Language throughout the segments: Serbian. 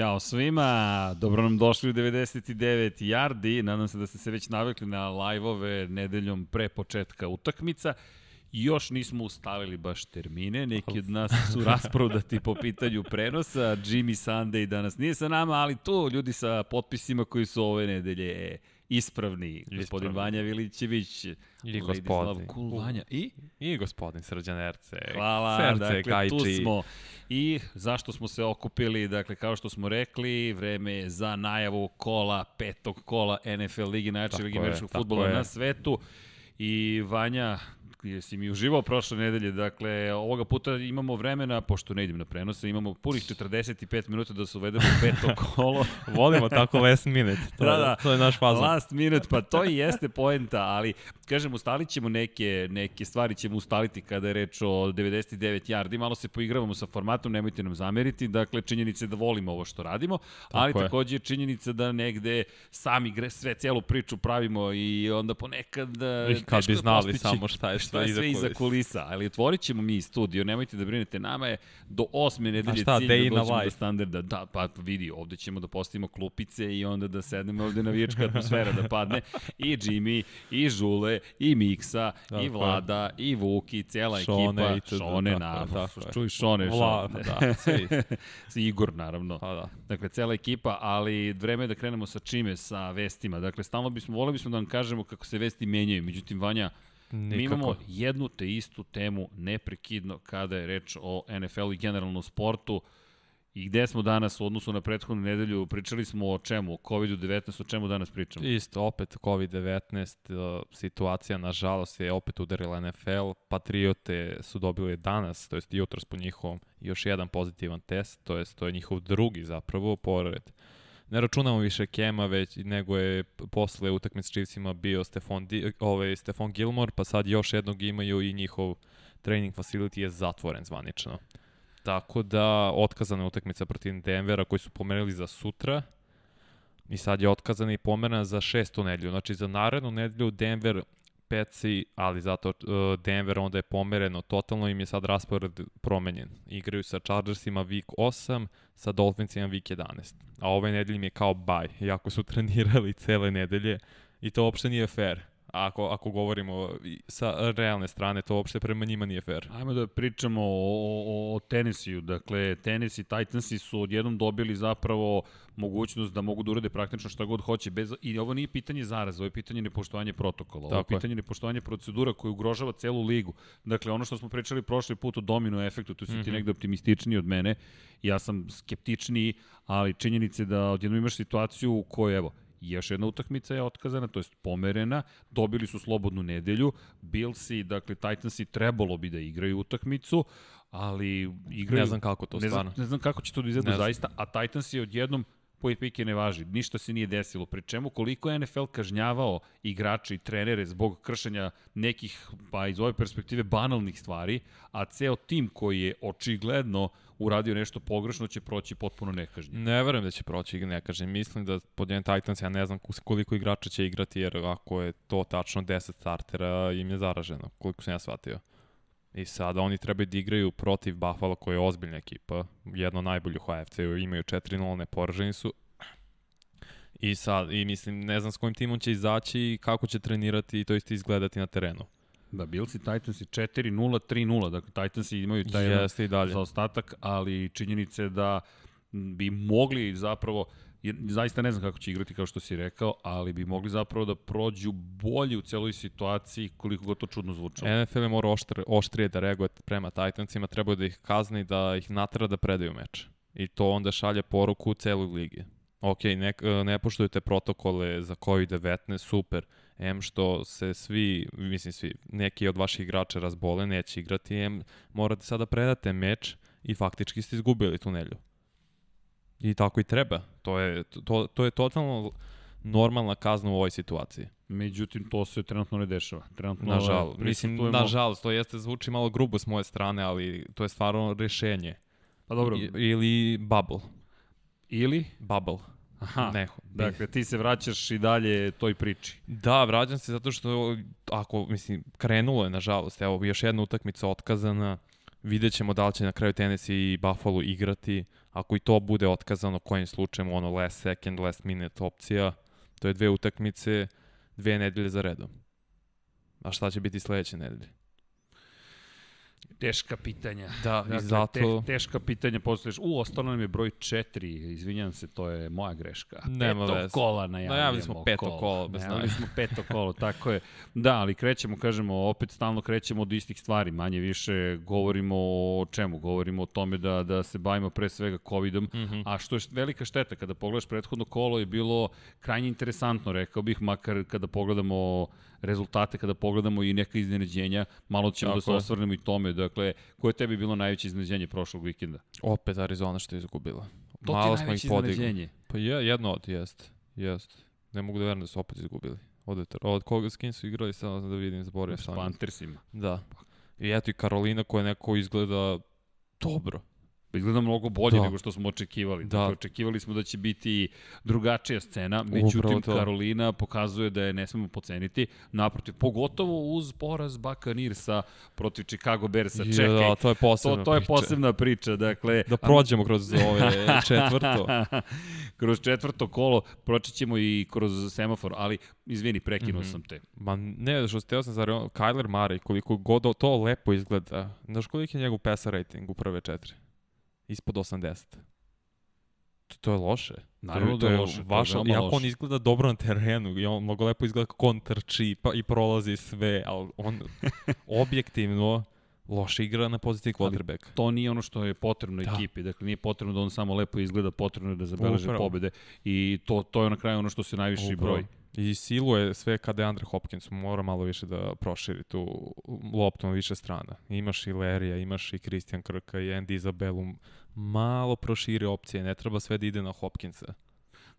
Ćao svima, dobro nam došli u 99 Yardi, nadam se da ste se već navikli na live-ove nedeljom pre početka utakmica. Još nismo ustalili baš termine, neki od nas su rasprodati po pitanju prenosa, Jimmy Sunday danas nije sa nama, ali tu ljudi sa potpisima koji su ove nedelje ispravni, gospodin Vanja Vilićević, i gospodin. Cool Vanja. I? I gospodin Srđan Erce. Hvala, Serce, dakle, Kajči. tu smo. I zašto smo se okupili, dakle, kao što smo rekli, vreme je za najavu kola, petog kola NFL Ligi, najjače Ligi američkog futbola na svetu. I Vanja, jesi mi uživao prošle nedelje, dakle, ovoga puta imamo vremena, pošto ne idem na prenose, imamo punih 45 minuta da se uvedemo u peto kolo. Volimo tako last minute, to, da, da, to je naš fazon. Last minute, pa to i jeste poenta, ali, kažem, ustalit ćemo neke, neke stvari, ćemo ustaliti kada je reč o 99 yardi, malo se poigravamo sa formatom, nemojte nam zameriti, dakle, činjenica je da volimo ovo što radimo, tako ali je. takođe je činjenica da negde sami gre, sve celu priču pravimo i onda ponekad... I kad bi znali samo šta je šta je sve iza kulisa. Ali otvorit ćemo mi studio, nemojte da brinete, nama je do osme nedelje šta, cilj da dođemo do standarda. Da, pa vidi, ovde ćemo da postavimo klupice i onda da sednemo ovde na vijačka atmosfera da padne. I Jimmy, i Žule, i Miksa, i Vlada, i Vuki, cijela Šone, ekipa. I Šone, naravno. Dakle. Čuj Šone, Vla, Šone. Da, svi. Igor, naravno. Pa da. Dakle, cela ekipa, ali vreme je da krenemo sa čime, sa vestima. Dakle, stalno bismo, voleli bismo da vam kažemo kako se vesti menjaju. Međutim, Vanja, Nikako. Mi imamo jednu te istu temu neprekidno kada je reč o NFL i generalno sportu. I gde smo danas u odnosu na prethodnu nedelju, pričali smo o čemu, o COVID-19, o čemu danas pričamo? Isto, opet COVID-19, e, situacija nažalost je opet udarila NFL, Patriote su dobili danas, to jest jutros po njihovom, još jedan pozitivan test, to jest to je njihov drugi zapravo, pored ne računamo više Kema, već nego je posle utakmice s Chiefsima bio Stefan, Di, ovaj, Stefan Gilmore, pa sad još jednog imaju i njihov training facility je zatvoren zvanično. Tako da, otkazana utakmica protiv Denvera koji su pomerili za sutra, i sad je otkazana i pomerena za šestu nedelju. Znači, za narednu nedelju Denver peci, ali zato uh, Denver onda je pomereno, totalno im je sad raspored promenjen. Igraju sa Chargersima week 8, sa Dolphinsima week 11. A ove nedelje im je kao bye, iako su trenirali cele nedelje i to uopšte nije fair ako, ako govorimo sa realne strane, to uopšte prema njima nije fair. Ajmo da pričamo o, o, o tenisiju. Dakle, tenis i Titansi su odjednom dobili zapravo mogućnost da mogu da urade praktično šta god hoće. Bez, I ovo nije pitanje zaraza, ovo je pitanje nepoštovanja protokola. Ovo je pitanje nepoštovanja procedura koja ugrožava celu ligu. Dakle, ono što smo pričali prošli put o domino efektu, tu su mm -hmm. ti mhm. negde optimističniji od mene. Ja sam skeptičniji, ali činjenice da odjednom imaš situaciju u kojoj, evo, još jedna utakmica je otkazana, to jest pomerena, dobili su slobodnu nedelju, Billsi, dakle Titansi trebalo bi da igraju utakmicu, ali igraju... Ne znam kako to ne stvarno. Znam, ne znam kako će to da izgleda zaista, a Titans je odjednom po pike ne važi, ništa se nije desilo. Pri čemu koliko je NFL kažnjavao igrače i trenere zbog kršenja nekih, pa iz ove perspektive, banalnih stvari, a ceo tim koji je očigledno uradio nešto pogrešno će proći potpuno nekažnjen. Ne verujem da će proći nekažnjen. Mislim da pod jedan Titans ja ne znam koliko igrača će igrati jer ako je to tačno 10 startera im je zaraženo, koliko sam ja shvatio. I sada oni trebaju da igraju protiv Buffalo koja je ozbiljna ekipa, jedno najbolju u AFC-u, imaju 4-0, neporaženi su. I sad, i mislim, ne znam s kojim timom će izaći i kako će trenirati i to isto izgledati na terenu. Da, Bills i Titans 4-0, 3-0, dakle Titans imaju taj Jeste i dalje. zaostatak, ali činjenice da bi mogli zapravo, jer zaista ne znam kako će igrati kao što si rekao, ali bi mogli zapravo da prođu bolje u celoj situaciji koliko god to čudno zvučalo. NFL je mora oštre, oštrije da reaguje prema Titansima, treba da ih kazni, da ih natara da predaju meč. I to onda šalje poruku u celoj ligi. Ok, ne, ne poštujete protokole za COVID-19, super. M što se svi, mislim svi, neki od vaših igrača razbole, neće igrati, M morate sada predate meč i faktički ste izgubili tu nelju. I tako i treba. To je, to, to je totalno normalna kazna u ovoj situaciji. Međutim, to se trenutno ne dešava. Trenutno nažalost, mislim, nažalost, to jeste zvuči malo grubo s moje strane, ali to je stvarno rešenje. Pa dobro. I, ili bubble. Ili? Bubble. Aha, ne, dakle ti se vraćaš i dalje toj priči. Da, vraćam se zato što ako, mislim, krenulo je nažalost, evo još jedna utakmica otkazana, Vidjet ćemo da li će na kraju Tennessee i Buffalo igrati. Ako i to bude otkazano kojim slučajem, ono last second, last minute opcija, to je dve utakmice, dve nedelje za redom. A šta će biti sledeće nedelje? Teška pitanja. Da, dakle, i zato... Te, teška pitanja postojiš. U, ostalo nam je broj 4, izvinjam se, to je moja greška. Nema peto veze. kola najavljamo. Najavili smo peto kolo. kolo bez najavili smo peto kolo, tako je. Da, ali krećemo, kažemo, opet stalno krećemo od istih stvari. Manje više govorimo o čemu? Govorimo o tome da, da se bavimo pre svega COVID-om, mm -hmm. a što je velika šteta. Kada pogledaš prethodno kolo je bilo krajnje interesantno, rekao bih, makar kada pogledamo rezultate kada pogledamo i neka iznenađenja, malo ćemo Tako da se osvrnemo i tome. Dakle, koje je tebi bilo najveće iznenađenje prošlog vikenda? Opet Arizona što je izgubila. To malo ti je najveće iznenađenje? Pa je, jedno od, jest. Jest. Ne mogu da verujem da su opet izgubili. Od, od koga s kim su igrali, samo da vidim, zborio sam. S Panthersima. Da. I eto i Karolina koja neko izgleda dobro. Izgleda mnogo bolje da. nego što smo očekivali. Da. Dakle, očekivali smo da će biti drugačija scena, međutim Karolina pokazuje da je ne smemo poceniti. Naprotiv, pogotovo uz poraz Nirsa protiv Chicago Bearsa. Čekaj, da, to je posebna to, to je posebna priča. Dakle, da prođemo kroz ove četvrto. kroz četvrto kolo proći ćemo i kroz semafor, ali izvini, prekinuo mm -hmm. sam te. Ma ne, što ste sam zar Kyler Murray, koliko god to lepo izgleda. Znaš koliko je njegov PESA rating u prve četiri? Ispod 80. To, to je loše. Naravno to je, da je loše. Vaša, to je iako on izgleda dobro na terenu i on mnogo lepo izgleda kako on trči pa, i prolazi sve, ali on objektivno loše igra na poziciji quarterbacka. To nije ono što je potrebno da. ekipi. Dakle, nije potrebno da on samo lepo izgleda, potrebno je da zabeleže Upravo. pobede. I to, to je na kraju ono što se najviši Upravo. broj. I siluje sve kada je Andre Hopkins mora malo više da proširi tu loptu na više strana. Imaš i Lerija, imaš i Christian Krka i Andy Isabelu. Malo proširi opcije, ne treba sve da ide na Hopkinsa.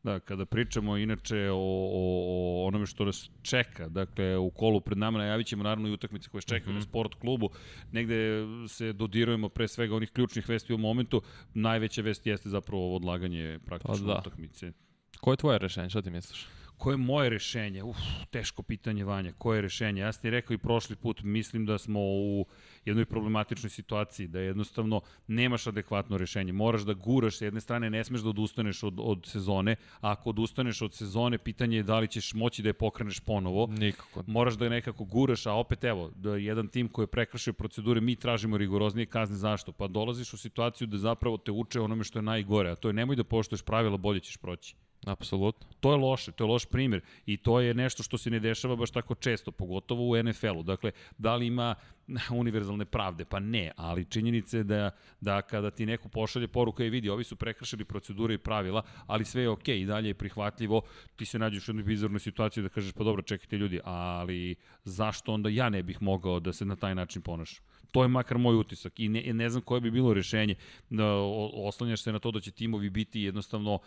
Da, kada pričamo inače o, o, o onome što nas čeka, dakle u kolu pred nama najavit ćemo naravno i utakmice koje čekaju mm -hmm. na sport klubu, negde se dodirujemo pre svega onih ključnih vesti u momentu, najveća vest jeste zapravo ovo odlaganje praktično pa da. utakmice. Koje je tvoje rešenje, šta ti misliš? Koje je moje rešenje? Uf, teško pitanje, Vanja. Koje je rešenje? Ja sam ti rekao i prošli put, mislim da smo u jednoj problematičnoj situaciji, da jednostavno nemaš adekvatno rešenje. Moraš da guraš, s jedne strane ne smeš da odustaneš od, od sezone, a ako odustaneš od sezone, pitanje je da li ćeš moći da je pokreneš ponovo. Nikako. Moraš da je nekako guraš, a opet evo, da jedan tim koji je prekršio procedure, mi tražimo rigoroznije kazne. Zašto? Pa dolaziš u situaciju da zapravo te uče onome što je najgore, a to je nemoj da poštuješ pravila, bolje ćeš proći. Apsolutno. To je loše, to je loš primjer i to je nešto što se ne dešava baš tako često, pogotovo u NFL-u. Dakle, da li ima univerzalne pravde? Pa ne, ali činjenica je da, da kada ti neko pošalje poruka i vidi, ovi su prekršili procedure i pravila, ali sve je okej okay, i dalje je prihvatljivo, ti se nađeš u jednoj bizarnoj situaciji da kažeš, pa dobro, čekajte ljudi, ali zašto onda ja ne bih mogao da se na taj način ponašam? To je makar moj utisak i ne, ne znam koje bi bilo rešenje. Da, oslanjaš se na to da će timovi biti jednostavno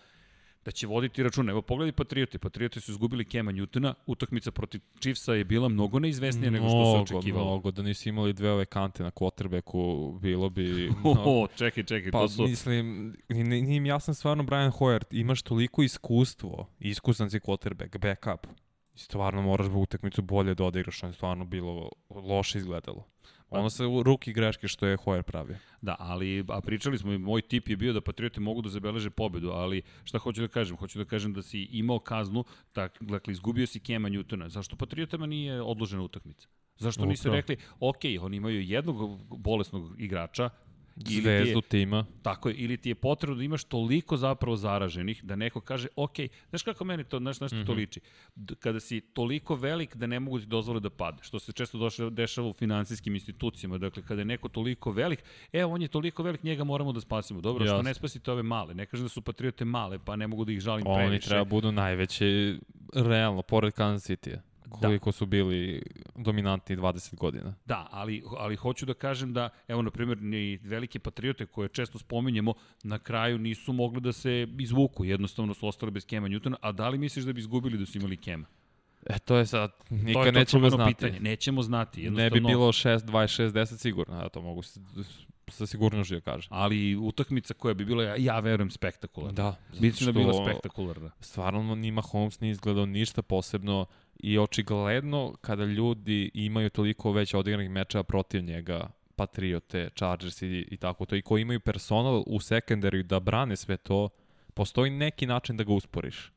da će voditi računa. Evo pogledaj Patrioti. Patrioti su izgubili Kema Newtona. Utakmica protiv Chiefsa je bila mnogo neizvesnija nego što se očekivalo. Mnogo, da nisi imali dve ove kante na quarterbacku, bilo bi... No, oh, čekaj, čekaj, pa, to su... mislim, nije im jasno stvarno Brian Hoyer, imaš toliko iskustvo, iskusan si quarterback, backup. Stvarno moraš u utakmicu bolje da odigraš, je stvarno bilo loše izgledalo. Pa- ono se u ruki greške što je Hoyer pravio. Da, ali a pričali smo i moj tip je bio da Patriote mogu da zabeleže pobedu, ali šta hoću da kažem? Hoću da kažem da si imao kaznu, tak, dakle izgubio si Kema Newtona. Zašto Patriotama nije odložena utakmica? Zašto nisu rekli, ok, oni imaju jednog bolesnog igrača, Zvezdu je, tima. Tako je, ili ti je potrebno da imaš toliko zapravo zaraženih da neko kaže, ok, znaš kako meni to, znaš, znaš mm -hmm. to mhm. liči? Kada si toliko velik da ne mogu ti dozvole da padne, što se često došle, dešava u finansijskim institucijama, dakle kada je neko toliko velik, evo on je toliko velik, njega moramo da spasimo. Dobro, Jasne. što ne spasite ove male, ne kažem da su patriote male, pa ne mogu da ih žalim Oni previše. Oni treba budu najveće, realno, pored Kansas City-a koliko da. su bili dominantni 20 godina. Da, ali, ali hoću da kažem da, evo, na primjer, ni velike patriote koje često spominjemo, na kraju nisu mogli da se izvuku, jednostavno su ostali bez Kema Newtona, a da li misliš da bi izgubili da su imali Kema? E, to je sad, nikad to je nećemo znati. Pitanje. Nećemo znati. Jednostavno... Ne bi bilo 6, 26, 10 sigurno, ja to mogu sa sigurnošću da kažem. Ali utakmica koja bi bila, ja, ja verujem, spektakularna. Da. Mislim da bi bila spektakularna. Stvarno nima Holmes nije izgledao ništa posebno i očigledno kada ljudi imaju toliko već odigranih mečeva protiv njega, Patriote, Chargers i, i tako to, i koji imaju personal u secondary da brane sve to, postoji neki način da ga usporiš.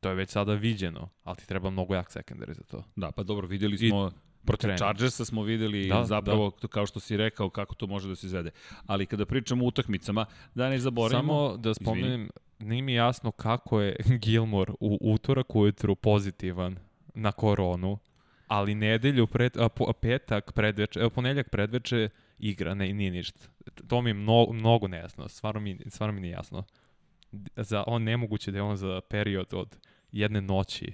To je već sada viđeno, ali ti treba mnogo jak secondary za to. Da, pa dobro, videli smo... I, Protiv trening. Chargersa smo videli da, zapravo, da. kao što si rekao, kako to može da se izvede. Ali kada pričamo o utakmicama, da ne zaboravimo... Samo da spomenem, nije mi jasno kako je Gilmore u utorak ujutru pozitivan na koronu, ali nedelju, pred, a, po, petak, predveče, evo, ponedljak predveče igra, ne, nije ništa. To mi je mnogo, mnogo nejasno, stvarno mi, stvarno mi nije jasno. Za, on nemoguće da je on za period od jedne noći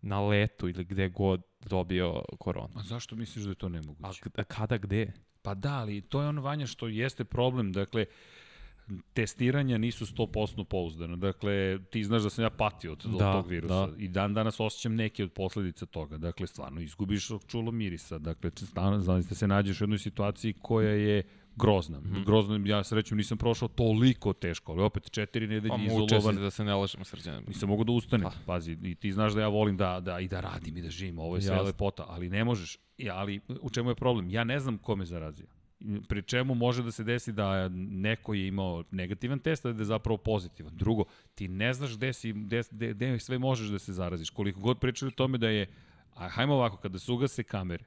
na letu ili gde god dobio koronu. A zašto misliš da je to nemoguće? A kada, gde? Pa da, ali to je ono vanja što jeste problem. Dakle, uh, testiranja nisu 100% pouzdana. Dakle, ti znaš da sam ja patio od, da, tog virusa da. i dan danas osjećam neke od posledica toga. Dakle, stvarno, izgubiš čulo mirisa. Dakle, stvarno, znači da se nađeš u jednoj situaciji koja je grozna. Mm -hmm. Grozna, ja srećom nisam prošao toliko teško, ali opet četiri nedelje pa, izolovan. Pa da se ne lažemo srđane. Nisam mogu da ustanem, pa. pazi, i ti znaš da ja volim da, da i da radim i da živim, ovo je sve Jasne. lepota, ali ne možeš. Ja, ali u čemu je problem? Ja ne znam ko me zarazio pri čemu može da se desi da neko je imao negativan test, a da je zapravo pozitivan. Drugo, ti ne znaš gde, si, gde, gde, gde sve možeš da se zaraziš. Koliko god pričali o tome da je, a hajmo ovako, kada se ugase kamere,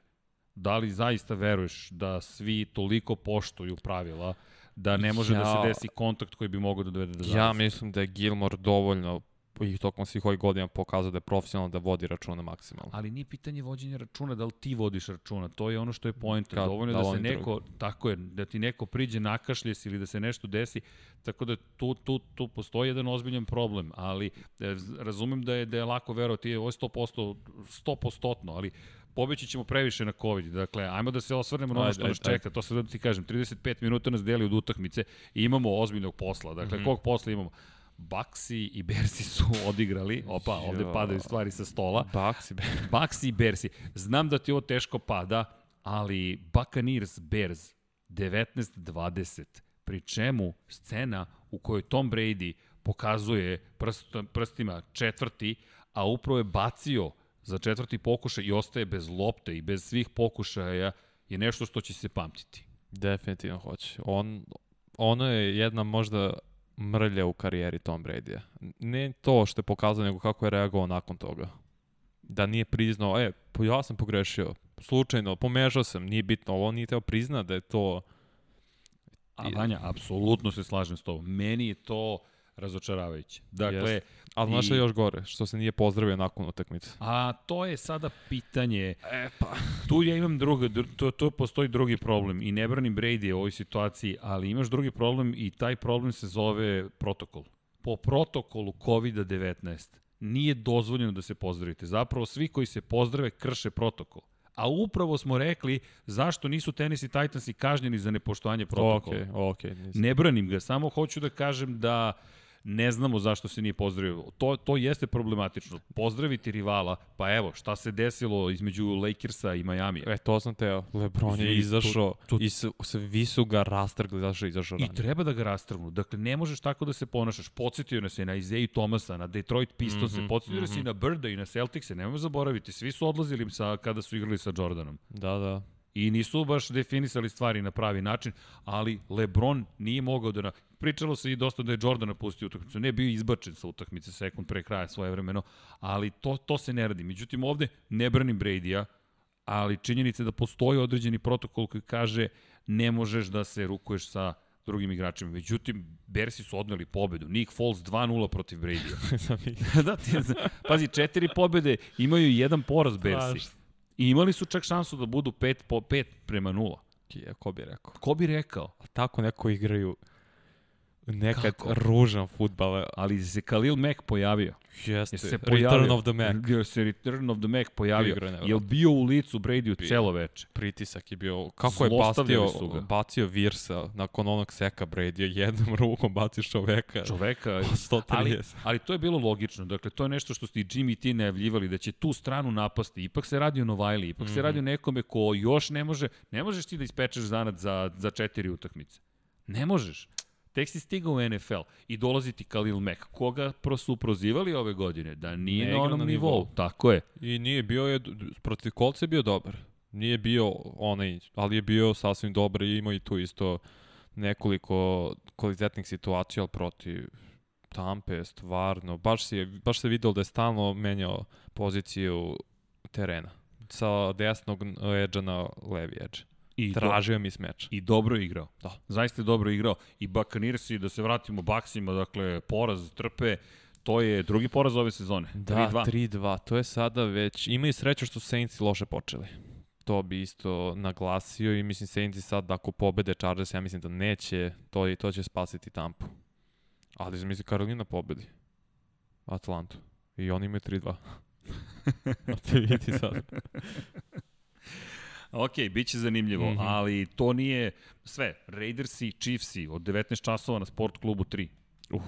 da li zaista veruješ da svi toliko poštuju pravila da ne može ja, da se desi kontakt koji bi mogao da dovede do zaraze? Ja mislim da je Gilmore dovoljno i tokom svih ovih godina pokazao da je profesionalno da vodi računa maksimalno. Ali nije pitanje vođenja računa da li ti vodiš računa, to je ono što je point. Kad, Dovoljno da, da se neko, drugi. tako je, da ti neko priđe nakašlje se ili da se nešto desi, tako da tu, tu, tu postoji jedan ozbiljan problem, ali e, razumem da je, da je lako verovati, ovo je 100%, 100%, ali pobeći ćemo previše na COVID. Dakle, ajmo da se osvrnemo na ono što nas čeka. To se da ti kažem, 35 minuta nas deli od utakmice i imamo ozbiljnog posla. Dakle, mm -hmm. kog posla imamo? Baxi i Bersi su odigrali. Opa, ovde padaju stvari sa stola. Baxi, Baxi i Bersi. Znam da ti ovo teško pada, ali Buccaneers Bears 19-20. Pri čemu scena u kojoj Tom Brady pokazuje prst, prstima četvrti, a upravo je bacio za četvrti pokušaj i ostaje bez lopte i bez svih pokušaja je nešto što će se pamtiti. Definitivno hoće. On, ono je jedna možda mrlja u karijeri Tom Brady-a. Ne to što je pokazao, nego kako je reagovao nakon toga. Da nije priznao, e, ja sam pogrešio, slučajno, pomežao sam, nije bitno, ovo nije teo prizna da je to... A Vanja, apsolutno se slažem s tobom. Meni je to razočaravajuće. Dakle, Jest. Ali znaš još gore, što se nije pozdravio nakon utakmice. A to je sada pitanje. E pa. Tu ja imam drugi, to, to postoji drugi problem i ne branim Brady u ovoj situaciji, ali imaš drugi problem i taj problem se zove protokol. Po protokolu COVID-19 nije dozvoljeno da se pozdravite. Zapravo svi koji se pozdrave krše protokol. A upravo smo rekli zašto nisu Tennessee Titansi kažnjeni za nepoštovanje protokola. Okay, okay, ne branim ga, samo hoću da kažem da ne znamo zašto se nije pozdravio. To, to jeste problematično. Pozdraviti rivala, pa evo, šta se desilo između Lakersa i Miami. E, to sam teo. Lebron je izašao i svi su ga rastrgli, zašto je izašao I treba da ga rastrgnu. Dakle, ne možeš tako da se ponašaš. Podsjetio nas je na Izei Thomasa, na Detroit Pistons, mm -hmm, podsjetio nas mm -hmm. i na Birda i na Celticse, nemojmo zaboraviti. Svi su odlazili sa, kada su igrali sa Jordanom. Da, da. I nisu baš definisali stvari na pravi način, ali LeBron nije mogao da... Na... Pričalo se i dosta da je Jordan napustio utakmicu. Ne bio izbačen sa utakmice sekund pre kraja svoje vremeno, ali to, to se ne radi. Međutim, ovde ne branim Brady-a, ali činjenica je da postoji određeni protokol koji kaže ne možeš da se rukuješ sa drugim igračima. Međutim, Bersi su odneli pobedu. Nick Foles 2-0 protiv Brady-a. da, ti, pazi, četiri pobede, imaju jedan poraz Bersi. I imali su čak šansu da budu 5 po 5 prema 0. Ko bi rekao? Ko bi rekao? A tako neko igraju nekad Kako? ružan futbal. Ali se Khalil Mack pojavio. Jeste, se pojavio, Return of the Mac. Je se Return of the Mac pojavio. Je li bio u licu Brady u celo veče? Pritisak je bio. Kako je bastio, bacio Virsa nakon onog seka Brady, jednom rukom bacio čoveka. Čoveka. 130. Ali, ali to je bilo logično. Dakle, to je nešto što ste i Jimmy i ti najavljivali, da će tu stranu napasti. Ipak se radi o Novajli, ipak mm -hmm. se radi o nekome ko još ne može, ne možeš ti da ispečeš zanad za, za četiri utakmice. Ne možeš. Tek si stigao u NFL i dolazi ti Khalil Mack, koga su prozivali ove godine, da nije ne na onom na nivou. nivou. Tako je. I nije bio je, protiv kolca je bio dobar. Nije bio onaj, ali je bio sasvim dobar i imao i tu isto nekoliko kvalitetnih situacija, ali protiv Tampe, stvarno, baš, si, baš se videlo da je stalno menjao poziciju terena sa desnog edža na levi edge. I Tražio do, mi smeč. I dobro je igrao. Da. Zaista je dobro igrao. I Bakanirsi, da se vratimo Baksima, dakle, poraz trpe, to je drugi poraz ove sezone. Da, 3-2. To je sada već, imaju sreću što Saints loše počeli. To bi isto naglasio i mislim Saints sad ako pobede Chargers, ja mislim da neće, to, to će spasiti Tampu. Ali mislim Karolina pobedi. Atlantu. I oni imaju 3-2. A te vidi sad. Ok, bit će zanimljivo, mm -hmm. ali to nije sve. Raidersi, Chiefsi od 19 časova na Sport klubu 3. Uh,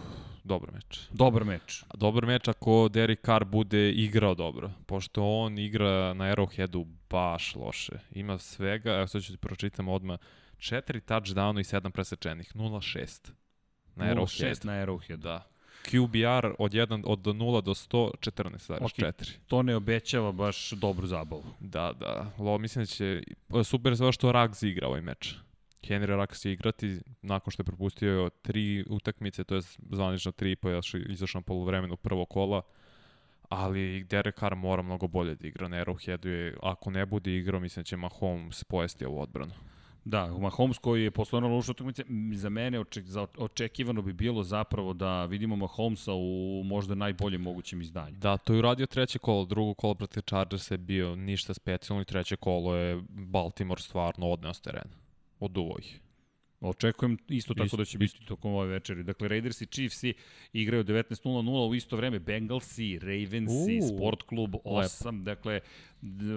dobar meč. Dobar meč. Dobar meč ako Derek Carr bude igrao dobro, pošto on igra na Arrowheadu baš loše. Ima svega, evo sad ću ti pročitam odmah, 4 touchdowna i 7 presečenih, 0-6 na Arrowhead. 0-6 na Arrowhead. Da. QBR od 1 od 0 do 100 14,4. Okay. To ne obećava baš dobru zabavu. Da, da. Lo, mislim da će super sve što Rags igra ovaj meč. Henry Rags će igrati nakon što je propustio tri utakmice, to je zvanično tri pa je izašao polovremenu prvo kola ali Derek Carr mora mnogo bolje da igra na Arrowheadu je, ako ne bude igrao, mislim da će Mahomes pojesti ovu odbranu. Da, Mahomes koji je posle ono loša utakmice, za mene oček, za, očekivano bi bilo zapravo da vidimo Mahomesa u možda najboljem mogućem izdanju. Da, to je uradio treće kolo, drugo kolo protiv Chargers je bio ništa specijalno i treće kolo je Baltimore stvarno odneo s terena. Oduvo ih. Očekujem isto tako isto, da će biti tokom ove večeri. Dakle, Raiders i Chiefs igraju 19.00 u isto vreme. Bengalsi, Ravensi, uh, Sport klub 8. Lepo. Dakle,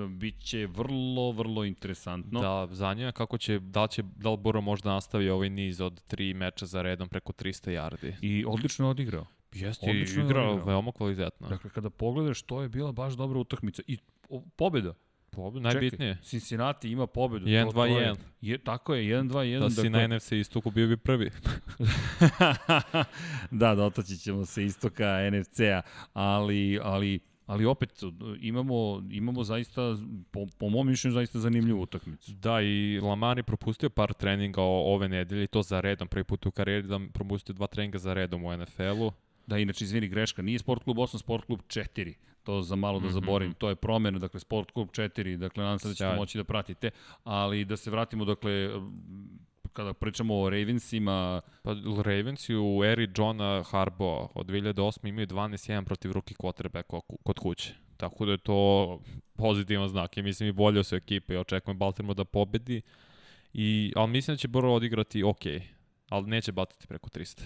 bit će vrlo, vrlo interesantno. Da, zanima kako će, da li će, da li Boro možda nastavi ovaj niz od tri meča za redom preko 300 yardi. I odlično je odigrao. Jeste, odlično igrao, veoma kvalitetno. Dakle, kada pogledaš, to je bila baš dobra utakmica. I pobeda. Pobed, najbitnije. Čekaj, Cincinnati ima pobedu. 1-2-1. Je, tako je, 1-2-1. Da si dakle... na NFC istoku bio bi prvi. da, dotaći ćemo se istoka NFC-a, ali, ali ali opet imamo imamo zaista po, po mom mišljenju zaista zanimljivu utakmicu. Da i Lamar je propustio par treninga ove nedelje to za redom prvi put u karijeri da propustio dva treninga za redom u NFL-u. Da, inače, izvini, greška, nije Sport klub 8, Sport klub 4 to za malo da mhm. zaborim, to je promena, dakle Sport Klub 4, dakle nadam se da ćete moći da pratite, ali da se vratimo, dakle, kada pričamo o Ravensima... Pa Ravensi u eri Johna Harbo od 2008. imaju 12-1 protiv ruki quarterbacka kod kuće. Tako da je to pozitivan znak. Ja mislim i bolje su ekipe. Ja očekujem Baltimore da pobedi. I, ali mislim da će Boro odigrati ok, ali neće batiti preko 300.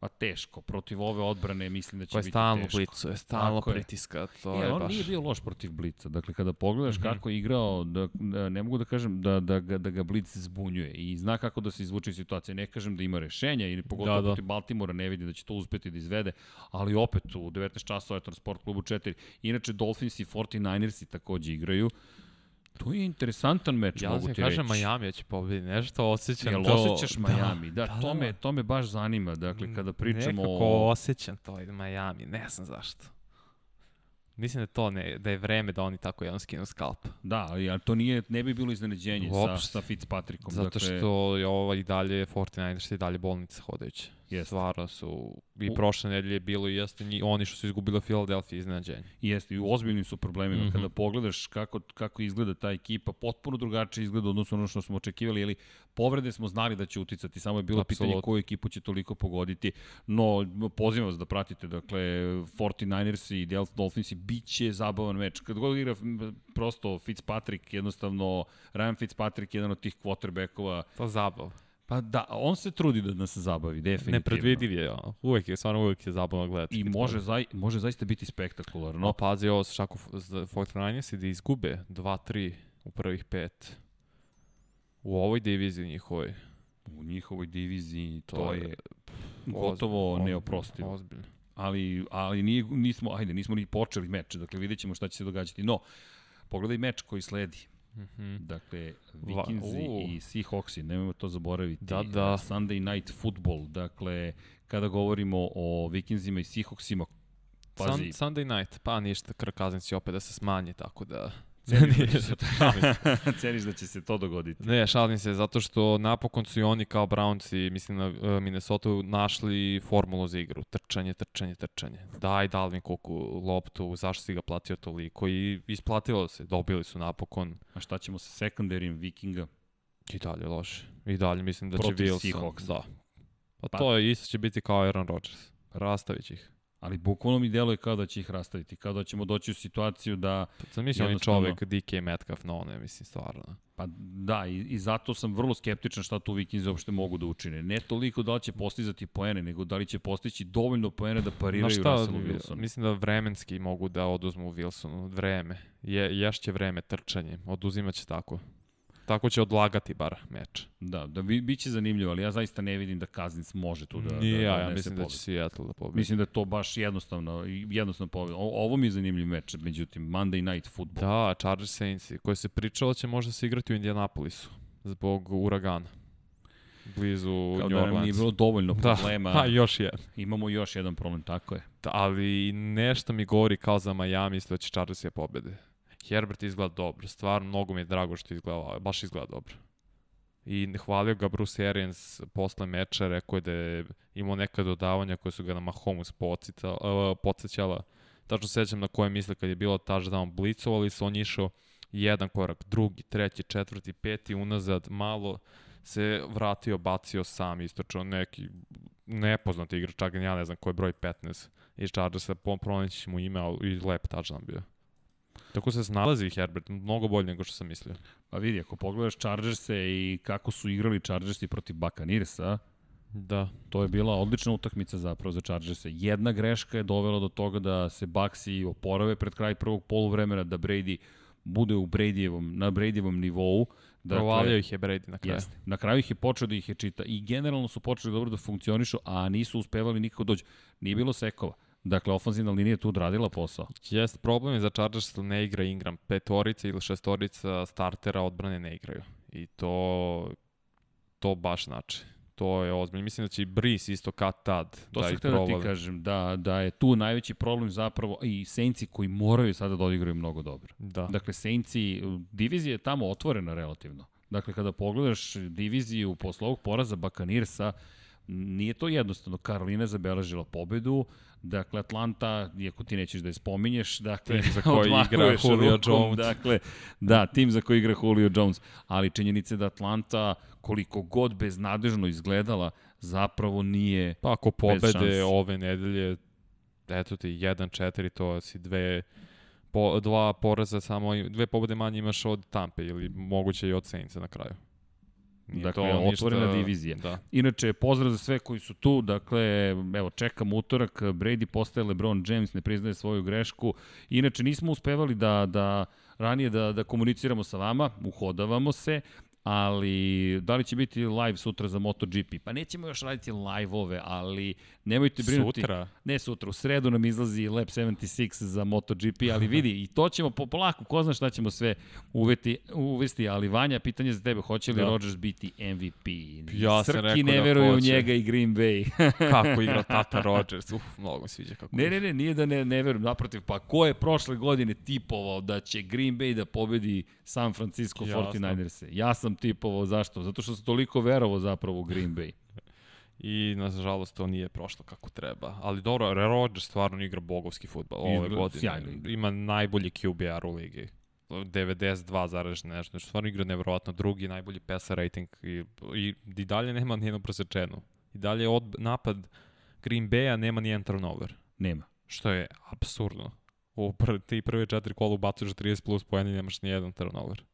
Pa teško, protiv ove odbrane mislim da će Koja biti stalno teško. Blicu, je stalno Tako pritiska, to je, je on baš... nije bio loš protiv Blica, dakle kada pogledaš mm -hmm. kako je igrao, da, da, ne mogu da kažem da, da, ga, da ga Blic zbunjuje i zna kako da se izvuče iz situacije, ne kažem da ima rešenja ili pogotovo da, da. protiv Baltimora ne vidi da će to uspeti da izvede, ali opet u 19 časova je Transport klubu 4. Inače Dolphins i 49ers i takođe igraju. To je interesantan meč, ja mogu ti reći. Ja kažem Miami će pobedi, nešto osjećam Jel to. Jel osjećaš da, Miami? Da, da, to, me, to me baš zanima, dakle, kada pričamo Nekako o... osjećam to i Miami, ne znam zašto. Mislim da to ne, da je vreme da oni tako jedan skinu skalp. Da, ali to nije, ne bi bilo iznenađenje sa, sa Fitzpatrickom. Zato dakle... što je ovo i dalje 49ers i dalje bolnica hodajuća. Yes. Stvarno su, i prošle nedelje bilo i jeste ni, oni što su izgubili Philadelphia iznenađenje. Jeste, i u ozbiljnim su problemima. Mm -hmm. Kada pogledaš kako, kako izgleda ta ekipa, potpuno drugačije izgleda odnosno ono što smo očekivali, ali povrede smo znali da će uticati, samo je bilo Absolut. pitanje koju ekipu će toliko pogoditi, no pozivam vas da pratite, dakle 49ers i Dolphins i bit će zabavan meč. Kad god igra prosto Fitzpatrick, jednostavno Ryan Fitzpatrick, jedan od tih quarterbackova. To zabav. Pa da, on se trudi da nas zabavi, definitivno. Nepredvidiv je, uvek je, stvarno uvek je zabavno gledati. I može, zaj, može zaista biti spektakularno. A pazi ovo sa šaku Fortnite da izgube 2-3 u prvih pet. U ovoj diviziji njihovoj. U njihovoj diviziji to, to je gotovo ozbilj, neoprostivo. Ozbiljno. Ali, ali nije, nismo, ajde, nismo ni počeli meč, dakle vidjet ćemo šta će se događati. No, pogledaj meč koji sledi. Mm -hmm. Dakle, Vikingsi i Seahawksi, nemojmo to zaboraviti. Da, da. Sunday Night Football, dakle, kada govorimo o Vikingsima i Seahawksima, pazi. Sun, Sunday Night, pa ništa, Kirk Cousins će opet da se smanje, tako da... Ceniš, da, će se, ceniš da će se to dogoditi. Ne, šalim se, zato što napokon su i oni kao Brownci, mislim na uh, Minnesota, našli formulu za igru. Trčanje, trčanje, trčanje. Daj Dalvin Cooku loptu, zašto si ga platio toliko i isplatilo se, dobili su napokon. A šta ćemo sa sekundarijom Vikinga? I dalje loše. I dalje mislim da Protiv će Wilson. Seahawks. Da. Pa, pa to je isto će biti kao Aaron Rodgers. Rastavit ih. Ali bukvalno mi deluje kao da će ih rastaviti, kao da ćemo doći u situaciju da... Sam mislim, on je čovek DK Metcalf, no ne, mislim, stvarno. Pa da, i, i zato sam vrlo skeptičan šta tu Vikings uopšte mogu da učine. Ne toliko da li će postizati poene, nego da li će postići dovoljno poene da pariraju šta, Russellu Wilsonu. Mislim da vremenski mogu da oduzmu Wilsonu vreme. Je, ješće vreme trčanje, oduzimaće tako. Tako će odlagati bar meč. Da, da bi, biće zanimljivo, ali ja zaista ne vidim da Kaznins može tu da, Nije, da, da ja, ja mislim da će Seattle da pobedi. Mislim da je to baš jednostavno, jednostavno pobedi. O, ovo mi je zanimljiv meč, međutim, Monday Night Football. Da, Chargers Saints, koji se pričalo će možda se igrati u Indianapolisu zbog uragana blizu Kao da nam nije bilo dovoljno da. problema. Da, još jedan. Imamo još jedan problem, tako je. Da, ali nešto mi govori kao za Miami, isto da će Chargers je pobede. Herbert izgleda dobro, stvarno mnogo mi je drago što izgleda, baš izgleda dobro. I hvalio ga Bruce Arians posle meča, rekao je da je imao neka dodavanja koje su ga na Mahomes uh, podsjećala. Tačno sećam na koje misle kad je bilo touchdown blicovali su, on išao jedan korak, drugi, treći, četvrti, peti, unazad, malo se vratio, bacio sam, istočao neki nepoznati igrač, čak ja ne znam ko je broj 15 iz Chargersa, pronaći mu ime, ali i lep touchdown bio. Tako se snalazi Herbert, mnogo bolje nego što sam mislio. Pa vidi, ako pogledaš Chargerse i kako su igrali Chargersi protiv Buccaneersa, Da. To je bila odlična utakmica zapravo za Chargerse. Jedna greška je dovela do toga da se Baxi oporave pred kraj prvog poluvremena, da Brady bude u Bradyjevom, na Bradyjevom nivou. Dakle, Provalio ih je Brady na kraju. Jeste. Na kraju ih je počeo da ih je čita i generalno su počeli dobro da funkcionišu, a nisu uspevali nikako doći. Nije bilo sekova. Dakle, ofenzivna linija je tu odradila posao. Jest, problem je za Chargers ne igra Ingram. Petorica ili šestorica startera odbrane ne igraju. I to, to baš znači. To je ozbiljno. Mislim da će i Brice isto kad tad to da ih da ti kažem, da, da je tu najveći problem zapravo i Saintsi koji moraju sada da odigraju mnogo dobro. Da. Dakle, Saintsi, divizija je tamo otvorena relativno. Dakle, kada pogledaš diviziju posle ovog poraza Bakanirsa, nije to jednostavno. Karolina je zabeležila pobedu, Dakle, Atlanta, iako ti nećeš da je spominješ, dakle, tim za koji igra Julio rukom, Jones. Dakle, da, tim za koji igra Julio Jones. Ali činjenica je da Atlanta, koliko god beznadežno izgledala, zapravo nije Pa ako pobede ove nedelje, eto ti 1-4, to si dve po, dva poraza samo, dve pobede manje imaš od Tampe ili moguće i od Saintsa na kraju. Nije dakle, to otvorena ništa... divizija. Da. Inače, pozdrav za sve koji su tu, dakle, evo, čekam utorak, Brady postaje LeBron James, ne priznaje svoju grešku. Inače, nismo uspevali da, da ranije da, da komuniciramo sa vama, uhodavamo se, ali da li će biti live sutra za MotoGP? Pa nećemo još raditi live-ove, ali nemojte brinuti. Sutra? Ne sutra, u sredu nam izlazi Lab 76 za MotoGP, ali vidi, i to ćemo po, polako, ko zna šta ćemo sve uveti, uvesti, ali Vanja, pitanje za tebe, hoće li da. Rodgers biti MVP? Ja Srki sam rekao ne da veruje u njega i Green Bay. kako igra tata Rodgers, uf, mnogo sviđa kako Ne, ne, ne, nije da ne, ne verujem, naprotiv, pa ko je prošle godine tipovao da će Green Bay da pobedi San Francisco 49ers? Ja sam tipovao, zašto? Zato što sam toliko verovao zapravo u Green Bay. I, nažalost, to nije prošlo kako treba. Ali dobro, Rodgers stvarno igra bogovski futbol ove godine. Sjajno. Ima najbolji QBR u ligi. 92 zareš nešto, stvarno igra nevjerojatno, drugi najbolji PESA rating i, i, i dalje nema nijednu prosečenu. I dalje od napad Green Bay-a nema nijedan turnover. Nema. Što je absurdno. U pr ti prve četiri kola ubacuješ 30 plus pojeni nemaš nijedan turnover.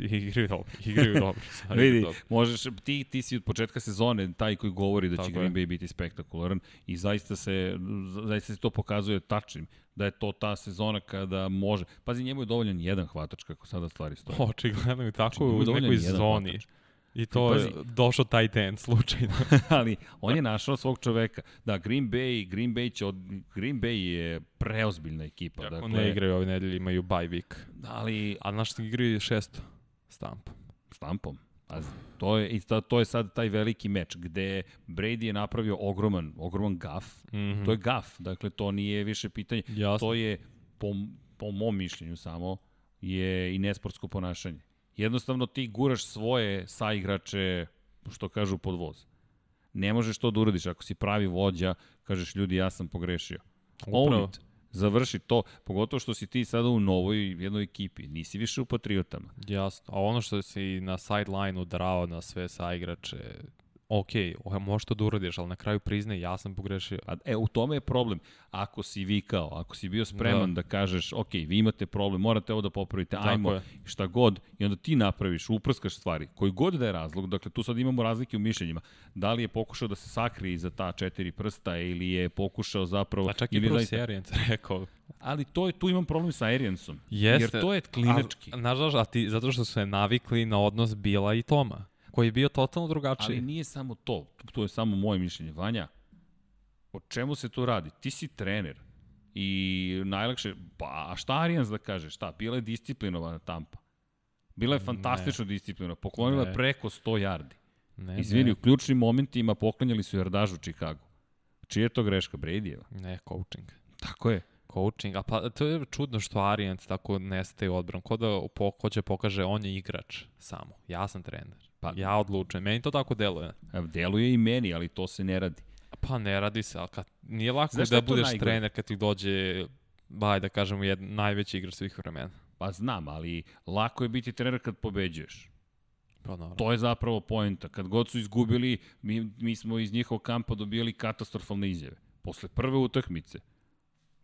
Igraju dobro, igraju dobro. Vidi, dobro. možeš, ti, ti si od početka sezone taj koji govori da će Tako Green Bay biti spektakularan i zaista se, zaista se to pokazuje tačnim, da je to ta sezona kada može. Pazi, njemu je dovoljan jedan hvatač kako sada stvari stoje. Očigledno i tako u nekoj zoni. Hvatač. I to je došao taj ten slučajno. ali on je našao svog čoveka. Da, Green Bay, Green Bay će od, Green Bay je preozbiljna ekipa. Jako dakle, ne igraju ove nedelje, imaju bye week. Ali... A što igraju šesto? Stamp. Stampom. A to je, i to je sad taj veliki meč gde Brady je napravio ogroman, ogroman gaf. Mm -hmm. To je gaf, dakle to nije više pitanje. Jasno. To je po po mom mišljenju samo, je i nesportsko ponašanje. Jednostavno ti guraš svoje saigrače, što kažu, pod voz. Ne možeš to da uradiš. Ako si pravi vođa, kažeš ljudi ja sam pogrešio. Upravo. Own it. Završi to, pogotovo što si ti sada u novoj jednoj ekipi, nisi više u Patriotama. Jasno, a ono što si na sideline udarao na sve saigrače, ok, možeš to da uradiš, ali na kraju prizne, ja sam pogrešio. A, e, u tome je problem. Ako si vikao, ako si bio spreman da, da kažeš, ok, vi imate problem, morate ovo da popravite, Tako ajmo, je. šta god, i onda ti napraviš, uprskaš stvari, koji god da je razlog, dakle, tu sad imamo razlike u mišljenjima. Da li je pokušao da se sakrije za ta četiri prsta ili je pokušao zapravo... Pa čak i Bruce zaista... Arians rekao. Ali to je, tu imam problem sa Ariansom. Jeste. Jer to je klinački. A, nažalost, a ti, zato što su se navikli na odnos Bila i Toma koji je bio totalno drugačiji. Ali nije samo to, to je samo moje mišljenje. Vanja, o čemu se tu radi? Ti si trener i najlakše, pa a šta Arijans da kaže, šta, bila je disciplinovana Tampa. Bila je fantastično ne. disciplinovana, poklonila ne. preko 100 yardi. Ne, Izvini, ne. u ključnim momentima poklanjali su jardažu Chicago. Čija je to greška? Bradyjeva? Ne, coaching. Tako je. Coaching, a pa to je čudno što Arijans tako nestaje odbran. Ko da hoće pokaže on je igrač samo. Ja sam trener. Pa, ja odlučujem. Meni to tako deluje. Deluje i meni, ali to se ne radi. Pa ne radi se, ali kad, nije lako Znaš da budeš najgore? trener kad ti dođe, baj da kažemo, jed, najveći igrač svih vremena. Pa znam, ali lako je biti trener kad pobeđuješ. Pa, naravno. To je zapravo poenta. Kad god su izgubili, mi, mi smo iz njihovog kampa dobijali katastrofalne izjave. Posle prve utakmice,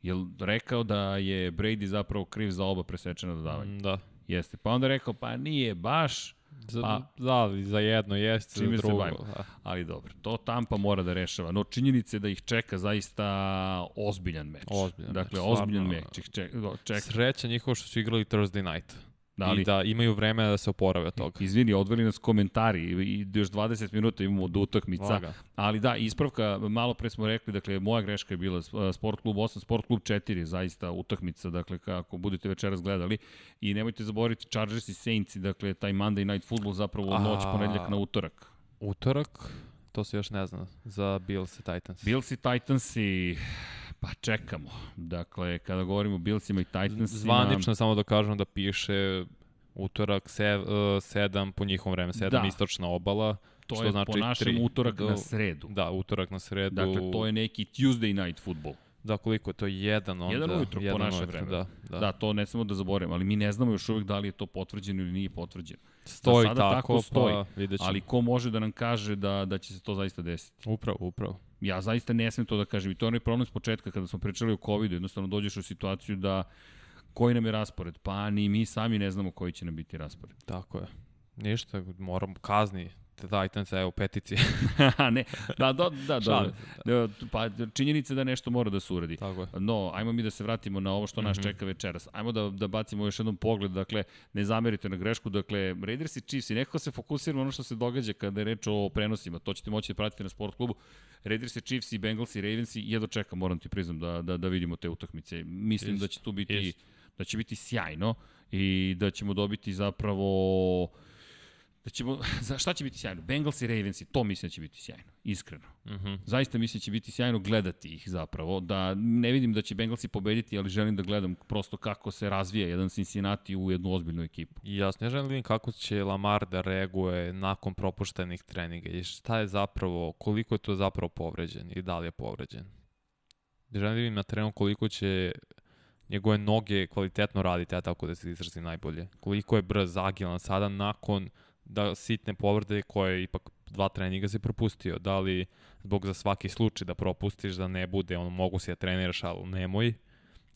je rekao da je Brady zapravo kriv za oba presečena dodavanja? Da. Jeste. Pa onda rekao, pa nije baš, Za, pa, da, za jedno jeste, za drugo. Da. Ali dobro, to Tampa mora da rešava. No činjenice da ih čeka zaista ozbiljan meč. Ozbiljan dakle, meč. ozbiljan meč. Čeka. čeka. Sreća njihovo što su igrali Thursday night. Da, ali, I da imaju vreme da se oporave od toga. Izvini, odveli nas komentari i još 20 minuta imamo do utakmica. Vaga. Ali da, ispravka, malo pre smo rekli, dakle, moja greška je bila Sport klub 8, Sport klub 4, zaista utakmica, dakle, kako budete večeras gledali. I nemojte zaboraviti Chargers i Saints, dakle, taj Monday Night Football zapravo noć ponedljak na utorak. Utorak? To se još ne zna za Bills i Titans. Bills i Titans i Pa čekamo. Dakle, kada govorimo o Billsima i Titansima... Zvanično samo da kažem da piše utorak 7 uh, po njihovom vreme, 7 da. istočna obala. To što je znači po našem 3, utorak do, na sredu. Da, utorak na sredu. Dakle, to je neki Tuesday night football. Da, koliko je to? Jedan onda. Jedan ujutro jedan po naše ujutro, vreme. Da, da. da, to ne samo da zaboravimo, ali mi ne znamo još uvek da li je to potvrđeno ili nije potvrđeno. Stoji sada tako, tako stoji, pa vidjet ćemo. Ali ko može da nam kaže da, da će se to zaista desiti? Upravo, upravo. Ja zaista ne smem to da kažem. I to je onaj problem s početka kada smo pričali o COVID-u. Jednostavno dođeš u situaciju da koji nam je raspored? Pa ni mi sami ne znamo koji će nam biti raspored. Tako je. Ništa, moram kazni Titans, evo, petici. ne, da, da, da, da, da, pa činjenica da nešto mora da se uradi. Tako je. No, ajmo mi da se vratimo na ovo što nas mm -hmm. čeka večeras. Ajmo da, da bacimo još jednom pogled, dakle, ne zamerite na grešku, dakle, Raiders i Chiefs i nekako se fokusiramo ono što se događa kada je reč o prenosima, to ćete moći da pratiti na sport klubu. Raiders i Chiefs i Bengals i Ravens i jedno čekam, moram ti priznam da, da, da vidimo te utakmice. Mislim Just. da će tu biti, Just. da će biti sjajno i da ćemo dobiti zapravo da ćemo, za šta će biti sjajno? Bengals i Ravens to mislim da će biti sjajno, iskreno. Uh mhm. -huh. Zaista mislim da će biti sjajno gledati ih zapravo, da ne vidim da će Bengalsi pobediti, ali želim da gledam prosto kako se razvija jedan Cincinnati u jednu ozbiljnu ekipu. I jasno, ja želim da vidim kako će Lamar da reaguje nakon propuštenih treninga i šta je zapravo, koliko je to zapravo povređen i da li je povređen. Želim da vidim na terenu koliko će njegove noge kvalitetno raditi, ja tako da se izrazim najbolje. Koliko je brz, agilan sada nakon da sitne povrede koje ipak dva treninga se propustio. Da li zbog za svaki slučaj da propustiš da ne bude, ono mogu se da treniraš, ali nemoj,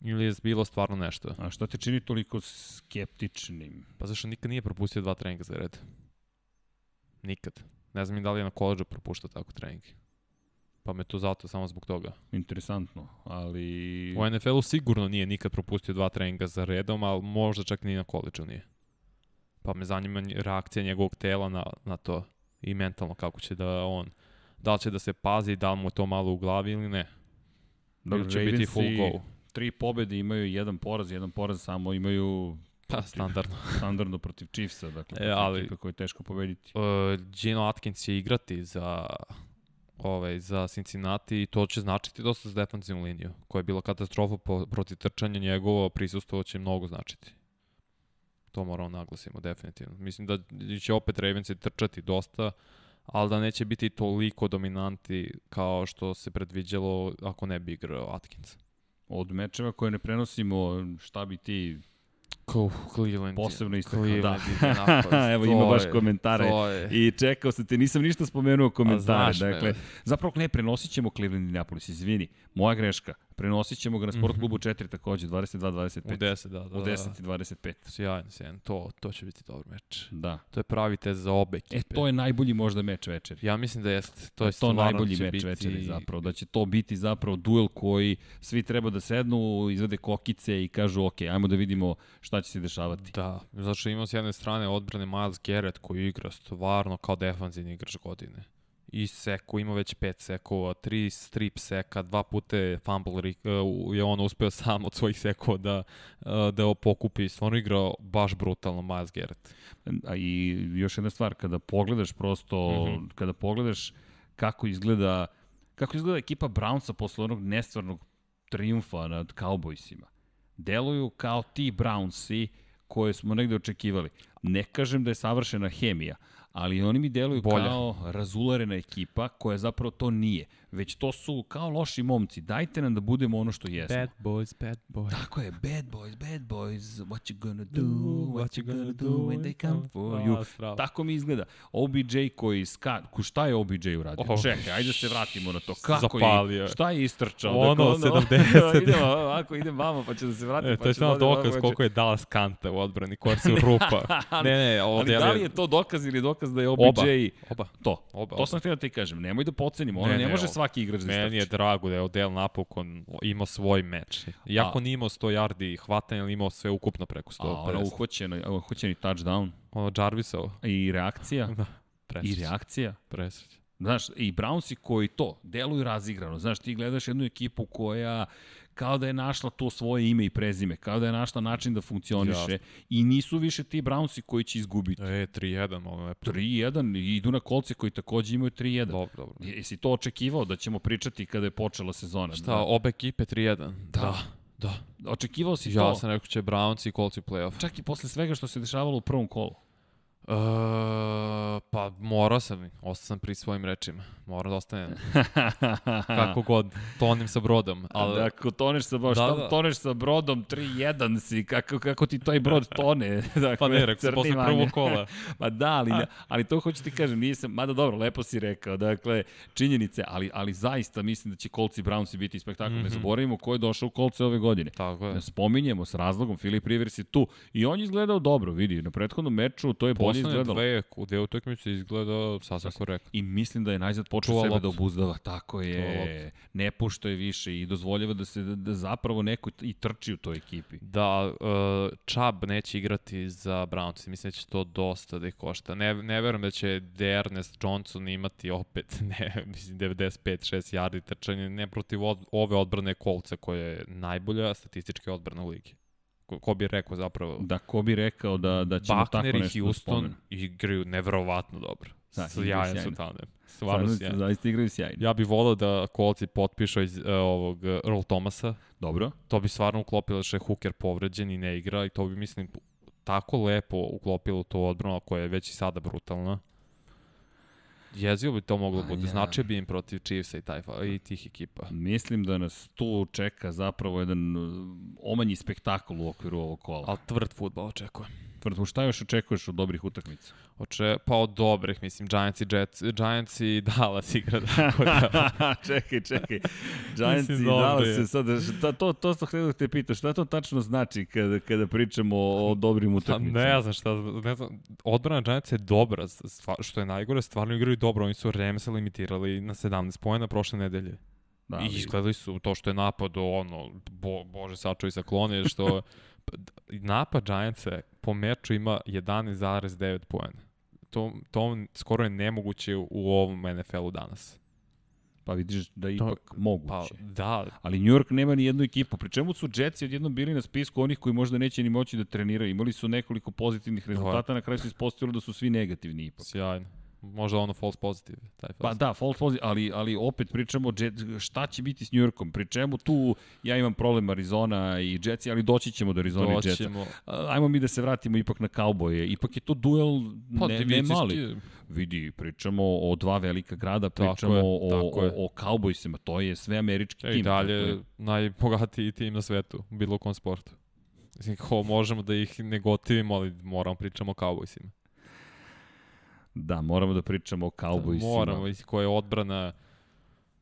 ili je bilo stvarno nešto. A šta te čini toliko skeptičnim? Pa zašto nikad nije propustio dva treninga za red? Nikad. Ne znam i da li je na koleđu propuštao tako trening. Pa me to zato samo zbog toga. Interesantno, ali... U NFL-u sigurno nije nikad propustio dva treninga za redom, ali možda čak ni na koleđu nije. Pa me zanima reakcija njegovog tela na, na to i mentalno kako će da on, da li će da se pazi, da li mu to malo u glavi ili ne. Ili će biti full go. Tri pobede imaju jedan poraz, jedan poraz samo imaju Pa, standardno. standardno protiv Chiefsa, dakle, e, ali, ekipa koju je teško pobediti. Uh, Gino Atkins će igrati za ovaj, za Cincinnati i to će značiti dosta za defensivnu liniju, koja je bila katastrofa po, protiv trčanja, njegovo prisustvo će mnogo značiti. To moramo naglasimo definitivno. Mislim da će opet Ravensi trčati dosta, ali da neće biti toliko dominanti kao što se predviđalo ako ne bi igrao Atkins. Od mečeva koje ne prenosimo, šta bi ti Ko, Cleveland. Posebno isto da. Evo ima baš komentare. I čekao sam te, nisam ništa spomenuo komentare. Dakle, zapravo ne, prenosit ćemo Cleveland i Napolis, izvini. Moja greška. Prenosit ćemo ga na Sport mhm. klubu 4 takođe, 22-25. U 10, da. da U 10 da, da. i 25. Sjajno, sjajno. To, to će biti dobar meč. Da. To je pravi test za obe ekipe. E, to je najbolji možda meč večeri. Ja mislim da jeste. To je to najbolji meč biti... večeri zapravo. Da će to biti zapravo duel koji svi treba da sednu, izvede kokice i kažu ok, ajmo da vidimo šta će se dešavati. Da. Znači imamo s jedne strane odbrane Miles Garrett koji igra stvarno kao defanzivni igrač godine i seko, ima već pet sekova, tri strip seka, dva puta je fumble, uh, je on uspeo sam od svojih sekova da, uh, da pokupi. Stvarno igrao baš brutalno Miles Garrett. A i još jedna stvar, kada pogledaš prosto, mm -hmm. kada pogledaš kako izgleda kako izgleda ekipa Brownsa posle onog nestvarnog triumfa nad Cowboysima. Deluju kao ti Brownsi koje smo negde očekivali. Ne kažem da je savršena hemija, ali oni mi deluju Bolje. kao razularena ekipa koja zapravo to nije. Već to su kao loši momci. Dajte nam da budemo ono što jesmo. Bad boys, bad boys. Tako je, bad boys, bad boys. What you gonna do, what you gonna do when they come for you. Tako mi izgleda. OBJ koji ska... Šta je OBJ uradio? Oh. Čekaj, ajde da se vratimo na to. Kako Zapalio. je? Šta je istrčao? Ono, dakle, 70. idemo, ako idem vamo pa će da se vratimo. E, to je pa samo dokaz koliko je Dallas Kanta u odbrani, koja se rupa. ne, ne, ovo Ali da li je to dokaz ili dokaz da je OBJ oba, oba. to? Oba, to sam htio da ti kažem. Nemoj da pocenimo, ona ne, ne, ne može svaki igrač da Meni je drago da je Odell napokon imao svoj meč. Iako nije imao 100 yardi hvatanja, ali imao sve ukupno preko 100. A ono uhoćeno, uhoćeni touchdown. Ono Jarvisov. I reakcija. da. Presreća. I reakcija. Presreća. Znaš, i Brownsi koji to, deluju razigrano. Znaš, ti gledaš jednu ekipu koja kao da je našla to svoje ime i prezime, kao da je našla način da funkcioniše Jasno. i nisu više ti Brownsi koji će izgubiti. E, 3-1, malo je. 3-1 i idu na kolce koji takođe imaju 3-1. Dobro, dobro. Jesi to očekivao da ćemo pričati kada je počela sezona? Šta, da. obe ekipe 3-1? Da. da. Da. Očekivao si ja to? Ja sam rekao će Browns i Colts u playoff. Čak i posle svega što se dešavalo u prvom kolu. Uh, pa morao sam, ostao sam pri svojim rečima. Moram da ostanem. Kako god, tonim sa brodom. Ali... Da, ako toneš sa brodom, da, da. toneš sa brodom 3-1 si, kako, kako ti taj brod tone? dakle, pa ne, rekao posle prvog kola. pa da, ali, ne, ali to hoću ti kažem, nisam, mada dobro, lepo si rekao, dakle, činjenice, ali, ali zaista mislim da će Colts i Brownsi biti spektakl. Mm -hmm. Ne mhm. zaboravimo ko je došao u Colts ove godine. Tako je. Spominjemo s razlogom, Filip Rivers je tu i on je izgledao dobro, vidi, na prethodnom meču to je bolje izgledalo. Dve, u dve utakmice izgleda sasvim korektno. I mislim da je najzad počeo sebe da obuzdava, tako je, ne pušta je više i dozvoljava da se da, da zapravo neko i trči u toj ekipi. Da, uh, Chubb neće igrati za Browns, mislim da će to dosta da ih košta. Ne, ne verujem da će Dernest Johnson imati opet, ne, mislim 95-6 yardi trčanje, ne protiv od, ove odbrane kolca koja je najbolja statistička odbrana u ligi ko, ko bi rekao zapravo. Da, ko bi rekao da, da ćemo Buckner tako nešto i da Houston da igraju nevrovatno dobro. Da, sjajan su tandem. Stvarno sjajan. Zaista igraju sjajno. Ja bih volao da kolci potpišu iz uh, ovog uh, Earl Thomasa. Dobro. To bi stvarno uklopilo što je Hooker povređen i ne igra i to bi, mislim, tako lepo uklopilo to odbrano koja je već i sada brutalna. Jezio bi to moglo bude. Ja. Značio bi im protiv Chiefsa i, taj, i tih ekipa. Mislim da nas tu čeka zapravo jedan uh, omanji spektakl u okviru ovog kola. Ali tvrd futbol očekujem. Tvrdo, šta još očekuješ od dobrih utakmica? Oče, pa od dobrih, mislim, Giants i Jets, Giants i Dallas igra. Tako da... čekaj, čekaj. Giants mislim, i Dallas je sad, šta, to, to što htio da te pita, šta to tačno znači kada, kada pričamo o, o dobrim pa utakmicama? Ne znam šta, ne znam, odbrana Giants je dobra, što je najgore, stvarno igraju dobro, oni su Remsa limitirali na 17 pojena prošle nedelje. Da, I izgledali su to što je napad, ono, bo, bože sačuvaj sa klone, što napad Giantsa po meču ima 11,9 poena. To, to skoro je nemoguće u ovom NFL-u danas. Pa vidiš da je ipak to, moguće. Pa, da. Ali New York nema ni jednu ekipu. Pri čemu su Jetsi odjednom bili na spisku onih koji možda neće ni moći da treniraju. Imali su nekoliko pozitivnih rezultata, na kraju se ispostavilo da su svi negativni ipak. Sjajno. Možda ono false positive. Taj false. Pa da, false positive, ali, ali opet pričamo jet, šta će biti s New Yorkom. Pri čemu tu ja imam problem Arizona i Jetsi, ali doći ćemo do Arizona i Jetsa. Ajmo mi da se vratimo ipak na Cowboye. Ipak je to duel pa, ne, ne mali. Vidi, pričamo o dva velika grada, pričamo tako je, o, tako o, o Cowboysima, to je sve američki e, tim. I dalje najbogatiji tim na svetu, u bilo kom sportu. Mislim, kao možemo da ih ne gotivimo, ali moramo pričamo o Cowboysima. Da, moramo da pričamo o Cowboysima. Moramo, koja je odbrana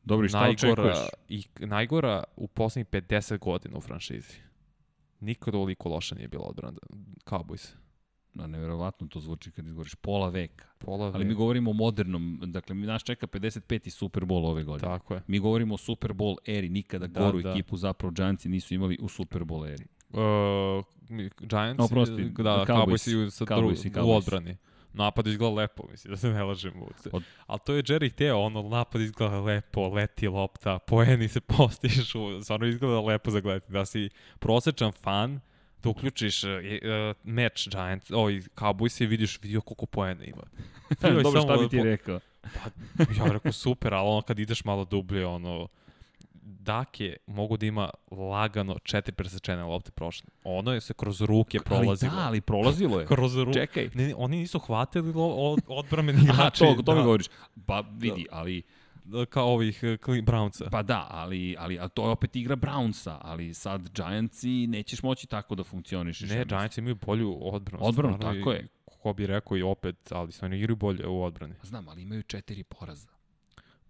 Dobro, šta najgora, očekuješ? I najgora u poslednjih 50 godina u franšizi. Nikad ovoliko loša nije bila odbrana Cowboys. Da, nevjerovatno to zvuči kad izgovoriš pola veka. Pola veka. Ali mi govorimo o modernom, dakle, mi nas čeka 55. Super Bowl ove godine. Tako je. Mi govorimo o Super Bowl eri, nikada da, goru da. ekipu zapravo Giantsi nisu imali u Super Bowl eri. Uh, Giants, no, prosti, da, Cowboys, Cowboys, Cowboys, Cowboys. u odbrani. Napad izgleda lepo, mislim, da se ne lažemo. Od... Ali to je Jerry hteo, ono, napad izgleda lepo, leti lopta, poeni se postižu, stvarno izgleda lepo za gledati. Da si prosečan fan, da uključiš uh, uh, meč Giants, ovaj Cowboys i vidiš vidio koliko poena ima. Dobro, šta bi ti rekao? Pa, ja rekao super, ali ono kad ideš malo dublje, ono, Dake mogu da ima lagano četiri presečene lopte prošle. Ono je se kroz ruke prolazilo. Ali da, ali prolazilo je. kroz ruke. Čekaj. Ne, oni nisu hvatili od, odbrameni igrači. Aha, to, to da. mi govoriš. Pa vidi, da. ali da, kao ovih uh, Brownsa. Pa da, ali, ali a to je opet igra Brownsa, ali sad Giantsi nećeš moći tako da funkcionišeš. Ne, Giantsi imaju bolju odbranu. Odbranu, tako je. Ko bi rekao i opet, ali stvarno igraju bolje u odbrani. Znam, ali imaju četiri poraza.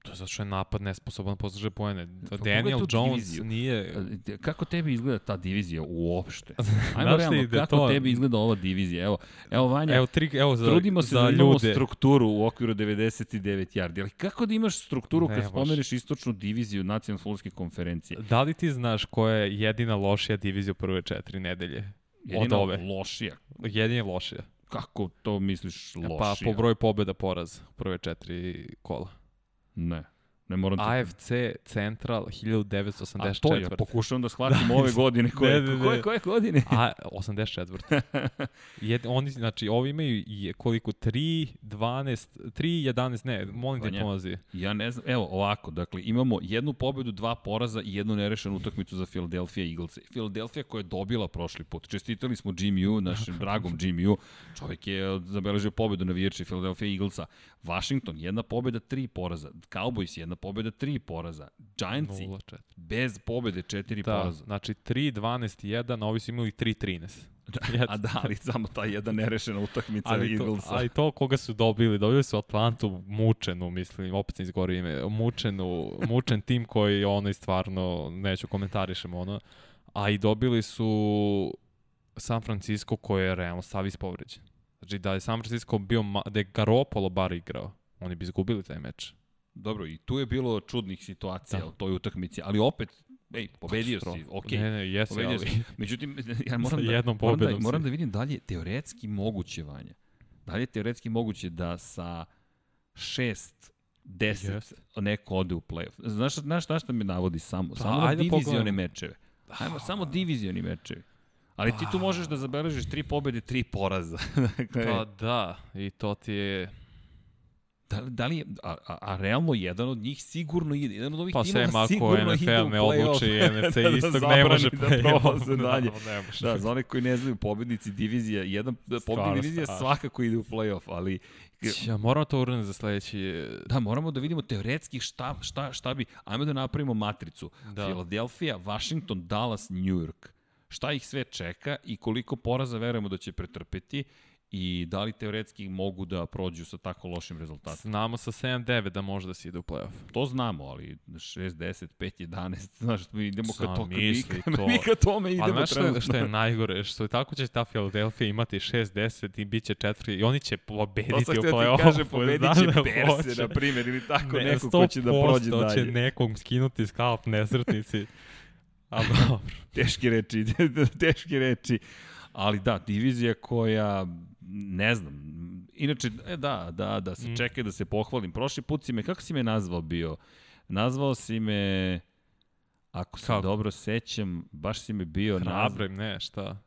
To je zato što je napad nesposoban da postiže poene. Pa Daniel Jones diviziju? nije... Kako tebi izgleda ta divizija uopšte? Ajmo realno, kako to... tebi izgleda ova divizija? Evo, evo Vanja, evo, tri, evo za, trudimo se za da imamo ljude. strukturu u okviru 99 yardi, ali kako da imaš strukturu ne, kad spomeneš istočnu diviziju nacionalne futbolske konferencije? Da li ti znaš koja je jedina lošija divizija u prve četiri nedelje? Jedina od ove? lošija? Jedina lošija. Kako to misliš lošija? Pa po broju pobjeda poraz prve četiri kola. Ne. Ne moram ti... AFC Central 1984. A to ja pokušavam da shvatim ove godine. Koje, ne, ne, ne. koje, koje godine? A, 84. Jed, oni, znači, ovi imaju je, koliko? 3, 12, 3, 11, ne, molim te pomozi. Ja ne znam, evo, ovako, dakle, imamo jednu pobedu, dva poraza i jednu nerešenu utakmicu za Philadelphia Eagles. Philadelphia koja je dobila prošli put. Čestitali smo Jimmy U, našem dragom Jimmy U. Čovjek je zabeležio pobedu na virči Philadelphia Eaglesa. Washington, jedna pobeda, tri poraza. Cowboys, jedna pobeda, tri poraza. Giantsi, bez pobede, četiri da, poraza. Znači 3, 12, 1, ovi su imali 3, 13. A da, ali samo ta jedna nerešena utakmica ali Eaglesa. To, ali to koga su dobili, dobili su Atlantu mučenu, mislim, opet se izgori ime, mučenu, mučen tim koji ono i stvarno, neću komentarišem ono, a i dobili su San Francisco koji je realno stav ispovređen. Znači da je San Francisco bio, da je Garopolo bar igrao, oni bi izgubili taj meč. Dobro, i tu je bilo čudnih situacija da. u toj utakmici, ali opet, ej, pobedio si, okej. Okay. Ne, ne, jesi, pobedio ali... Si. Međutim, ja moram da, moram, da, moram da vidim da li je teoretski moguće, Vanja. Da li je teoretski moguće da sa šest 10 yes. neko ode u play-off. Znaš, znaš šta šta me navodi samo? Pa, samo na divizione mečeve. Ajmo, samo divizioni mečevi. Ali ti tu možeš da zabeležiš tri pobede, tri poraza. dakle, pa da, i to ti je... Da, da li je, a, a, a realno jedan od njih sigurno ide, jedan od ovih pa timova sigurno NFL ide u ne odluči, NFC da, istog ne može da prolaze dalje. Da, ne može. da, za one koji ne znaju, pobednici divizija, jedan pobednik divizija svakako ide u play-off, ali Ja, moramo to uradim za sledeći... Da, moramo da vidimo teoretski šta, šta, šta bi... Ajmo da napravimo matricu. Da. Philadelphia, Washington, Dallas, New York šta ih sve čeka i koliko poraza verujemo da će pretrpeti i da li teoretski mogu da prođu sa tako lošim rezultatom. Znamo sa 7-9 da može da se ide u play-off. To znamo, ali 6-10, 5-11, znaš, mi idemo ka to, mi, to. mi ka tome idemo ali što je, što je najgore, što je tako će ta Philadelphia imati 6-10 i bit će četiri, i oni će pobediti u play-offu. To sam kaže, pobedit će da Berse, na primjer, ili tako ne, neko ko će da prođe dalje. 100% će nekog skinuti skalp nesretnici. A dobro. teške reči, teške reči. Ali da, divizija koja, ne znam, inače, e, da, da, da se mm. čekaj da se pohvalim. Prošli put si me, kako si me nazvao bio? Nazvao si me, ako se kako? dobro sećam, baš si me bio nazvao. Hrabrim, ne, šta?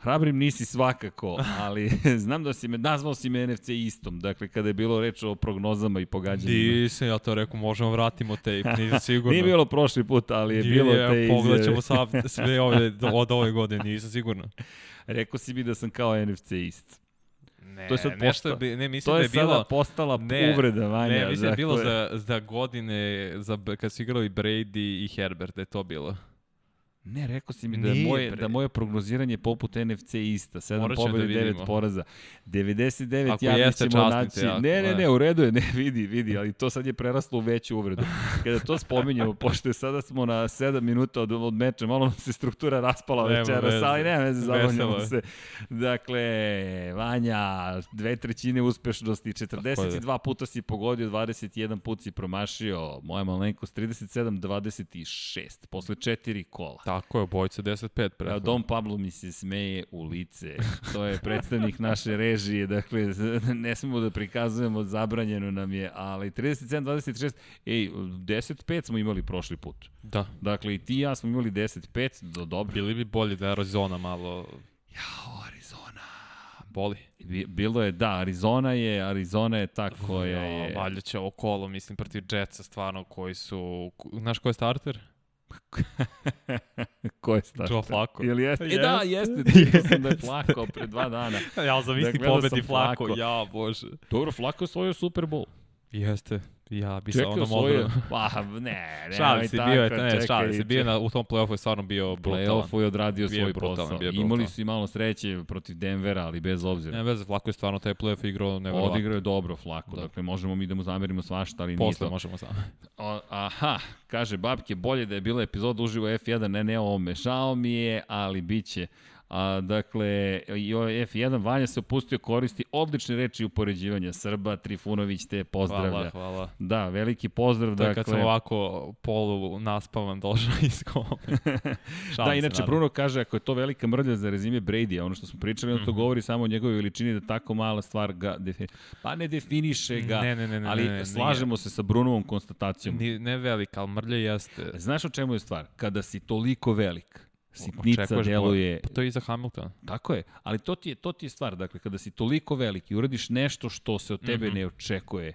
Hrabrim nisi svakako, ali znam da si me, nazvao si me NFC istom, dakle kada je bilo reč o prognozama i pogađanjima. Nisam, ja to rekao, možemo vratimo tape, nisam sigurno. Nije bilo prošli put, ali je Nije, bilo te izjave. Pogledat ćemo sve ove, od ove godine, nisam sigurno. Rekao si mi da sam kao NFC ist. Ne, to je sad nešto posta... je, ne, mislim to da je, je bilo, postala ne, uvreda Vanja. Ne, mislim da je bilo za, za godine, za, kad su igrali Brady i Herbert, da je to bilo. Ne, rekao si mi da, je moje, da moje prognoziranje poput NFC ista. 7 pobjede, da 9 poraza. 99 Ako ja ćemo naći. Ja, ne, ne, ne, u redu je, ne, vidi, vidi, ali to sad je preraslo u veću uvredu. Kada to spominjemo, pošto je sada smo na 7 minuta od, od meča, malo nam se struktura raspala večeras, ali ne, veze, zabavljamo se. Dakle, Vanja, dve trećine uspešnosti, 42 puta si pogodio, 21 put si promašio, moja malenkost 37-26, posle četiri kola. Tako je, obojica 10-5. Preko. Dom Pablo mi se smeje u lice. To je predstavnik naše režije, dakle, ne smemo da prikazujemo, zabranjeno nam je, ali 37-26, ej, 10-5 smo imali prošli put. Da. Dakle, i ti i ja smo imali 10-5, do dobro. Bili bi bolje da Arizona malo... Jao, Arizona. Boli. Bilo je, da, Arizona je, Arizona je ta koja je... Valjda će ovo kolo, mislim, protiv Jetsa, stvarno, koji su... Znaš ko je starter? Ko je starter? Joe Flacco. Ili jeste? E da, jeste. Čitao sam da je Flacco pre dva dana. ja zamisli dakle, pobedi Flacco. Flacco. Ja, bože. Dobro, Flacco je svojio Super Bowl. Jeste. Ja bi se onda mogao... Pa, ne, ne, šali se, bio je, ne, šali se, bio na, u tom play-offu je stvarno bio brutalan. Play-offu je odradio bio svoj brutalan, posao. Bio Imali su i malo sreće protiv Denvera, ali bez obzira. Ne, bez, Flako je stvarno taj play-off igrao nevjerovatno. Odigrao je dobro Flako, da. dakle možemo mi da mu zamerimo svašta, ali Posle nije to. možemo samo. aha, kaže Babke, bolje da je bila epizoda uživo F1, ne, ne, ovo mešao mi je, ali bit će. A, dakle, ovaj F1 Vanja se opustio koristi odlične reči upoređivanja Srba, Trifunović te pozdravlja. Hvala, hvala. Da, veliki pozdrav. To je dakle, kad sam ovako polu naspavan došao iz kome. da, inače Bruno kaže ako je to velika mrlja za rezime Brady, a ono što smo pričali, on to mm -hmm. govori samo o njegovoj veličini da tako mala stvar ga definiše. Pa ne definiše ga, ne, ne, ne, ne, ali ne, ne, slažemo nije. se sa Brunovom konstatacijom. Ni, ne velika, ali mrlja jeste. Znaš o čemu je stvar? Kada si toliko velik, sitnica deluje... Pa to je i za Hamiltona. Tako je, ali to ti je, to ti je stvar. Dakle, kada si toliko veliki uradiš nešto što se od tebe mm -hmm. ne očekuje,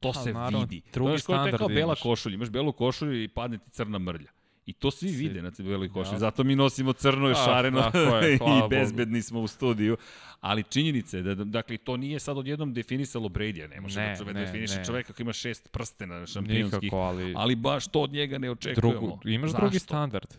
to pa, se naravno, vidi. Drugi to standard je kao bela košulja. Imaš belu košulju i padne ti crna mrlja. I to svi Svi. vide na beloj košulji. Ja. Zato mi nosimo crno i šareno je, i bezbedni smo u studiju. Ali činjenica je da, dakle, to nije sad odjednom definisalo Brady-a. Ne može ne, da čovek ne, definiše ne. čoveka koji ima šest prstena šampionskih. Nikako, ali... ali baš to od njega ne očekujemo. Drugu, imaš Zašto? drugi standard.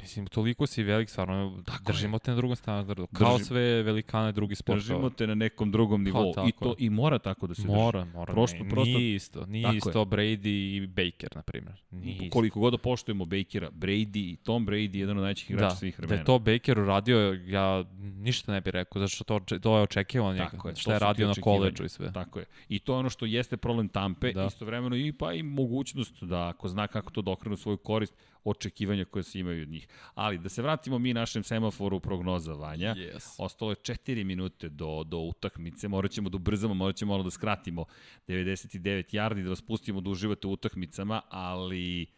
Mislim, toliko si velik, stvarno, tako držimo je. te na drugom standardu. Kao Držim, sve velikane drugi sportova. Držimo te na nekom drugom nivou. I, to, I mora tako da se mora, drži. Mora, mora. ne, prosto, nije isto. Nije isto je. Brady i Baker, na primjer. Nije Koliko god da poštujemo Bakera, Brady i Tom Brady je jedan od najvećih igrača da, svih vremena. Da je to Baker uradio, ja ništa ne bih rekao, zato što to, to je očekivano njega. Tako je, šta je radio na koleđu i sve. Tako je. I to je ono što jeste problem Tampe, da. istovremeno i pa i mogućnost da ako zna kako to dokrenu svoju korist, očekivanja koje se imaju od njih. Ali da se vratimo mi našem semaforu prognoza Vanja. Yes. Ostalo je 4 minute do, do utakmice. Morat ćemo da ubrzamo, morat ćemo malo da skratimo 99 yardi, da vas pustimo da uživate u utakmicama, ali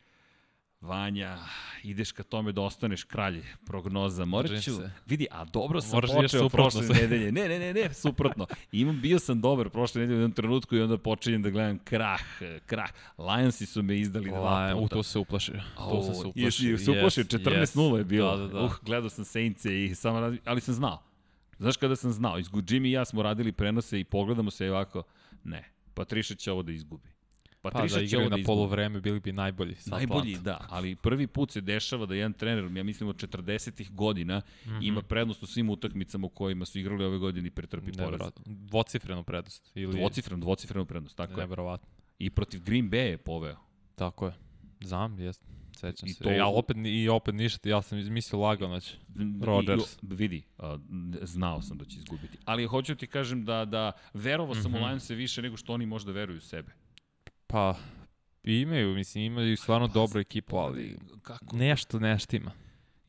Vanja, ideš ka tome da ostaneš kralj prognoza. Morat ću, vidi, a dobro sam Moraš počeo prošle nedelje. Ne, ne, ne, ne, suprotno. Imam, bio sam dobar prošle nedelje u jednom trenutku i onda počinjem da gledam krah, krah. Lionsi su me izdali dva puta. U to se uplašio. To sam se uplašio. Jesi se uplašio, 14-0 yes. je bilo. Da, da, da. Uh, gledao sam Saintse i samo, ali sam znao. Znaš kada sam znao? Jimmy i ja smo radili prenose i pogledamo se i ovako, ne, Patriša će ovo da izgubi. Pa, pa da igraju na da polovreme bili bi najbolji. Najbolji, plat. da, ali prvi put se dešava da jedan trener, ja mislim od 40-ih godina, mm -hmm. ima prednost u svim utakmicama u kojima su igrali ove godine i pretrpi poraz. Dvocifrenu prednost. Ili... Dvocifrenu, dvocifrenu prednost, tako je. I protiv Green Bay je poveo. Tako je. Znam, jest. Sećam I se. To... Ja opet, I opet ništa, ja sam izmislio lagano će. Rodgers. I, vidi, uh, znao sam da će izgubiti. Ali hoću ti kažem da, da verovo sam mm -hmm. u Lionse više nego što oni možda veruju u sebe. Pa, imaju, mislim, imaju stvarno pa, dobru ekipu, ali kako? nešto, nešto ima.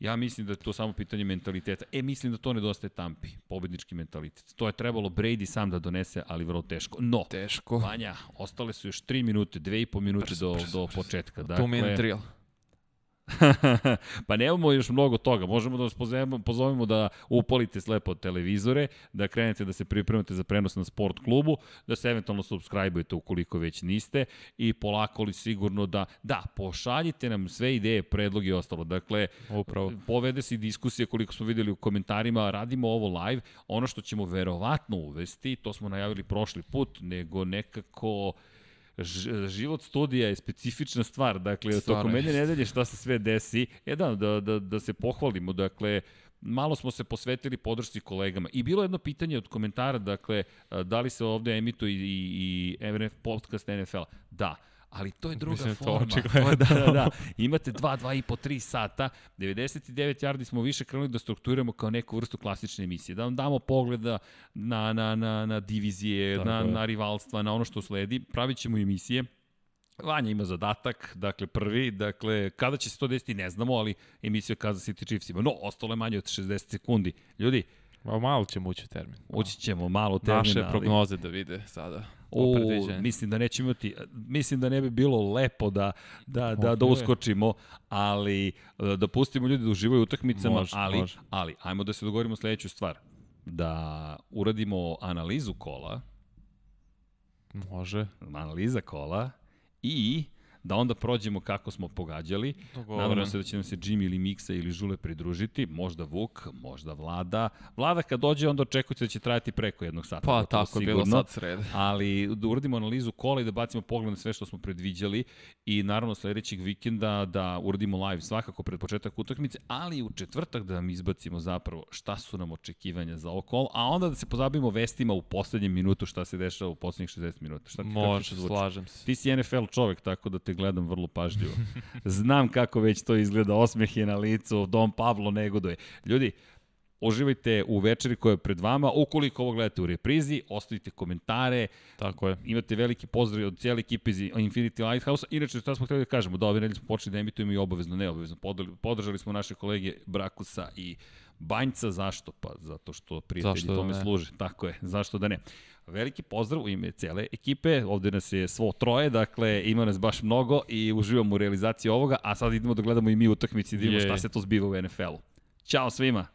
Ja mislim da je to samo pitanje mentaliteta. E, mislim da to nedostaje Tampi, pobednički mentalitet. To je trebalo Brady sam da donese, ali vrlo teško. No, teško. Vanja, ostale su još 3 minute, 2,5 minute brzo, do, brzo, do početka. Dakle, Two minute drill. pa nemamo još mnogo toga. Možemo da vas pozovemo, pozovemo da upalite slepo televizore, da krenete da se pripremate za prenos na sport klubu, da se eventualno subscribe-ujete ukoliko već niste i polako li sigurno da, da, pošaljite nam sve ideje, predlogi i ostalo. Dakle, Upravo. povede se i diskusija koliko smo videli u komentarima, radimo ovo live, ono što ćemo verovatno uvesti, to smo najavili prošli put, nego nekako život studija je specifična stvar, dakle, Stvarno tokom jedne nedelje šta se sve desi, je da, da, da, da se pohvalimo, dakle, malo smo se posvetili podršci kolegama. I bilo jedno pitanje od komentara, dakle, da li se ovde emituje i, i, i podcast NFL? Da ali to je druga Mislim, forma. To, to je, da, da, da. Imate 2, 2 i po 3 sata, 99 yardi smo više krenuli da strukturiramo kao neku vrstu klasične emisije, da vam damo pogleda na, na, na, na divizije, Tako na, je. na rivalstva, na ono što sledi, pravit ćemo emisije, Vanja ima zadatak, dakle prvi, dakle kada će se to desiti ne znamo, ali emisija Kaza City Chiefs ima. No, ostalo je manje od 60 sekundi. Ljudi, Ma malo ćemo ući u termin. Ući ćemo malo u termin. Naše ali... prognoze da vide sada. O, mislim da nećemo imati, mislim da ne bi bilo lepo da, da, da, da uskočimo, ali e, da pustimo ljudi da uživaju utakmicama, može, ali, može. ali ajmo da se dogovorimo sledeću stvar. Da uradimo analizu kola. Može. Analiza kola i da onda prođemo kako smo pogađali. Nadamo se da će nam se Jimmy ili Miksa ili Žule pridružiti, možda Vuk, možda Vlada. Vlada kad dođe, onda očekujte da će trajati preko jednog sata. Pa tako je bilo sad sred. Ali da uradimo analizu kola i da bacimo pogled na sve što smo predviđali i naravno sledećeg vikenda da uradimo live svakako pred početak utakmice, ali u četvrtak da vam izbacimo zapravo šta su nam očekivanja za ovo kolo, a onda da se pozabimo vestima u poslednjem minutu šta se dešava u poslednjih 60 minuta. Šta ti Može, slažem se. Ti si NFL čovek, tako da te te gledam vrlo pažljivo. Znam kako već to izgleda, osmeh je na licu, Dom Pablo negoduje. Ljudi, uživajte u večeri koja je pred vama. Ukoliko ovo gledate u reprizi, ostavite komentare. Tako je. Imate veliki pozdrav od cijele ekipe iz Infinity Lighthouse. Inače, što smo hteli da kažemo, da ove nedelje smo počeli da emitujemo i obavezno, neobavezno. Podržali smo naše kolege Brakusa i Banjca. Zašto? Pa zato što prijatelji Zašto da tome služe. Tako je, zašto da ne. Veliki pozdrav u ime cele ekipe, ovde nas je svo troje, dakle ima nas baš mnogo i uživamo u realizaciji ovoga, a sad idemo da gledamo i mi utakmici da vidimo šta se to zbiva u NFL-u. Ćao svima!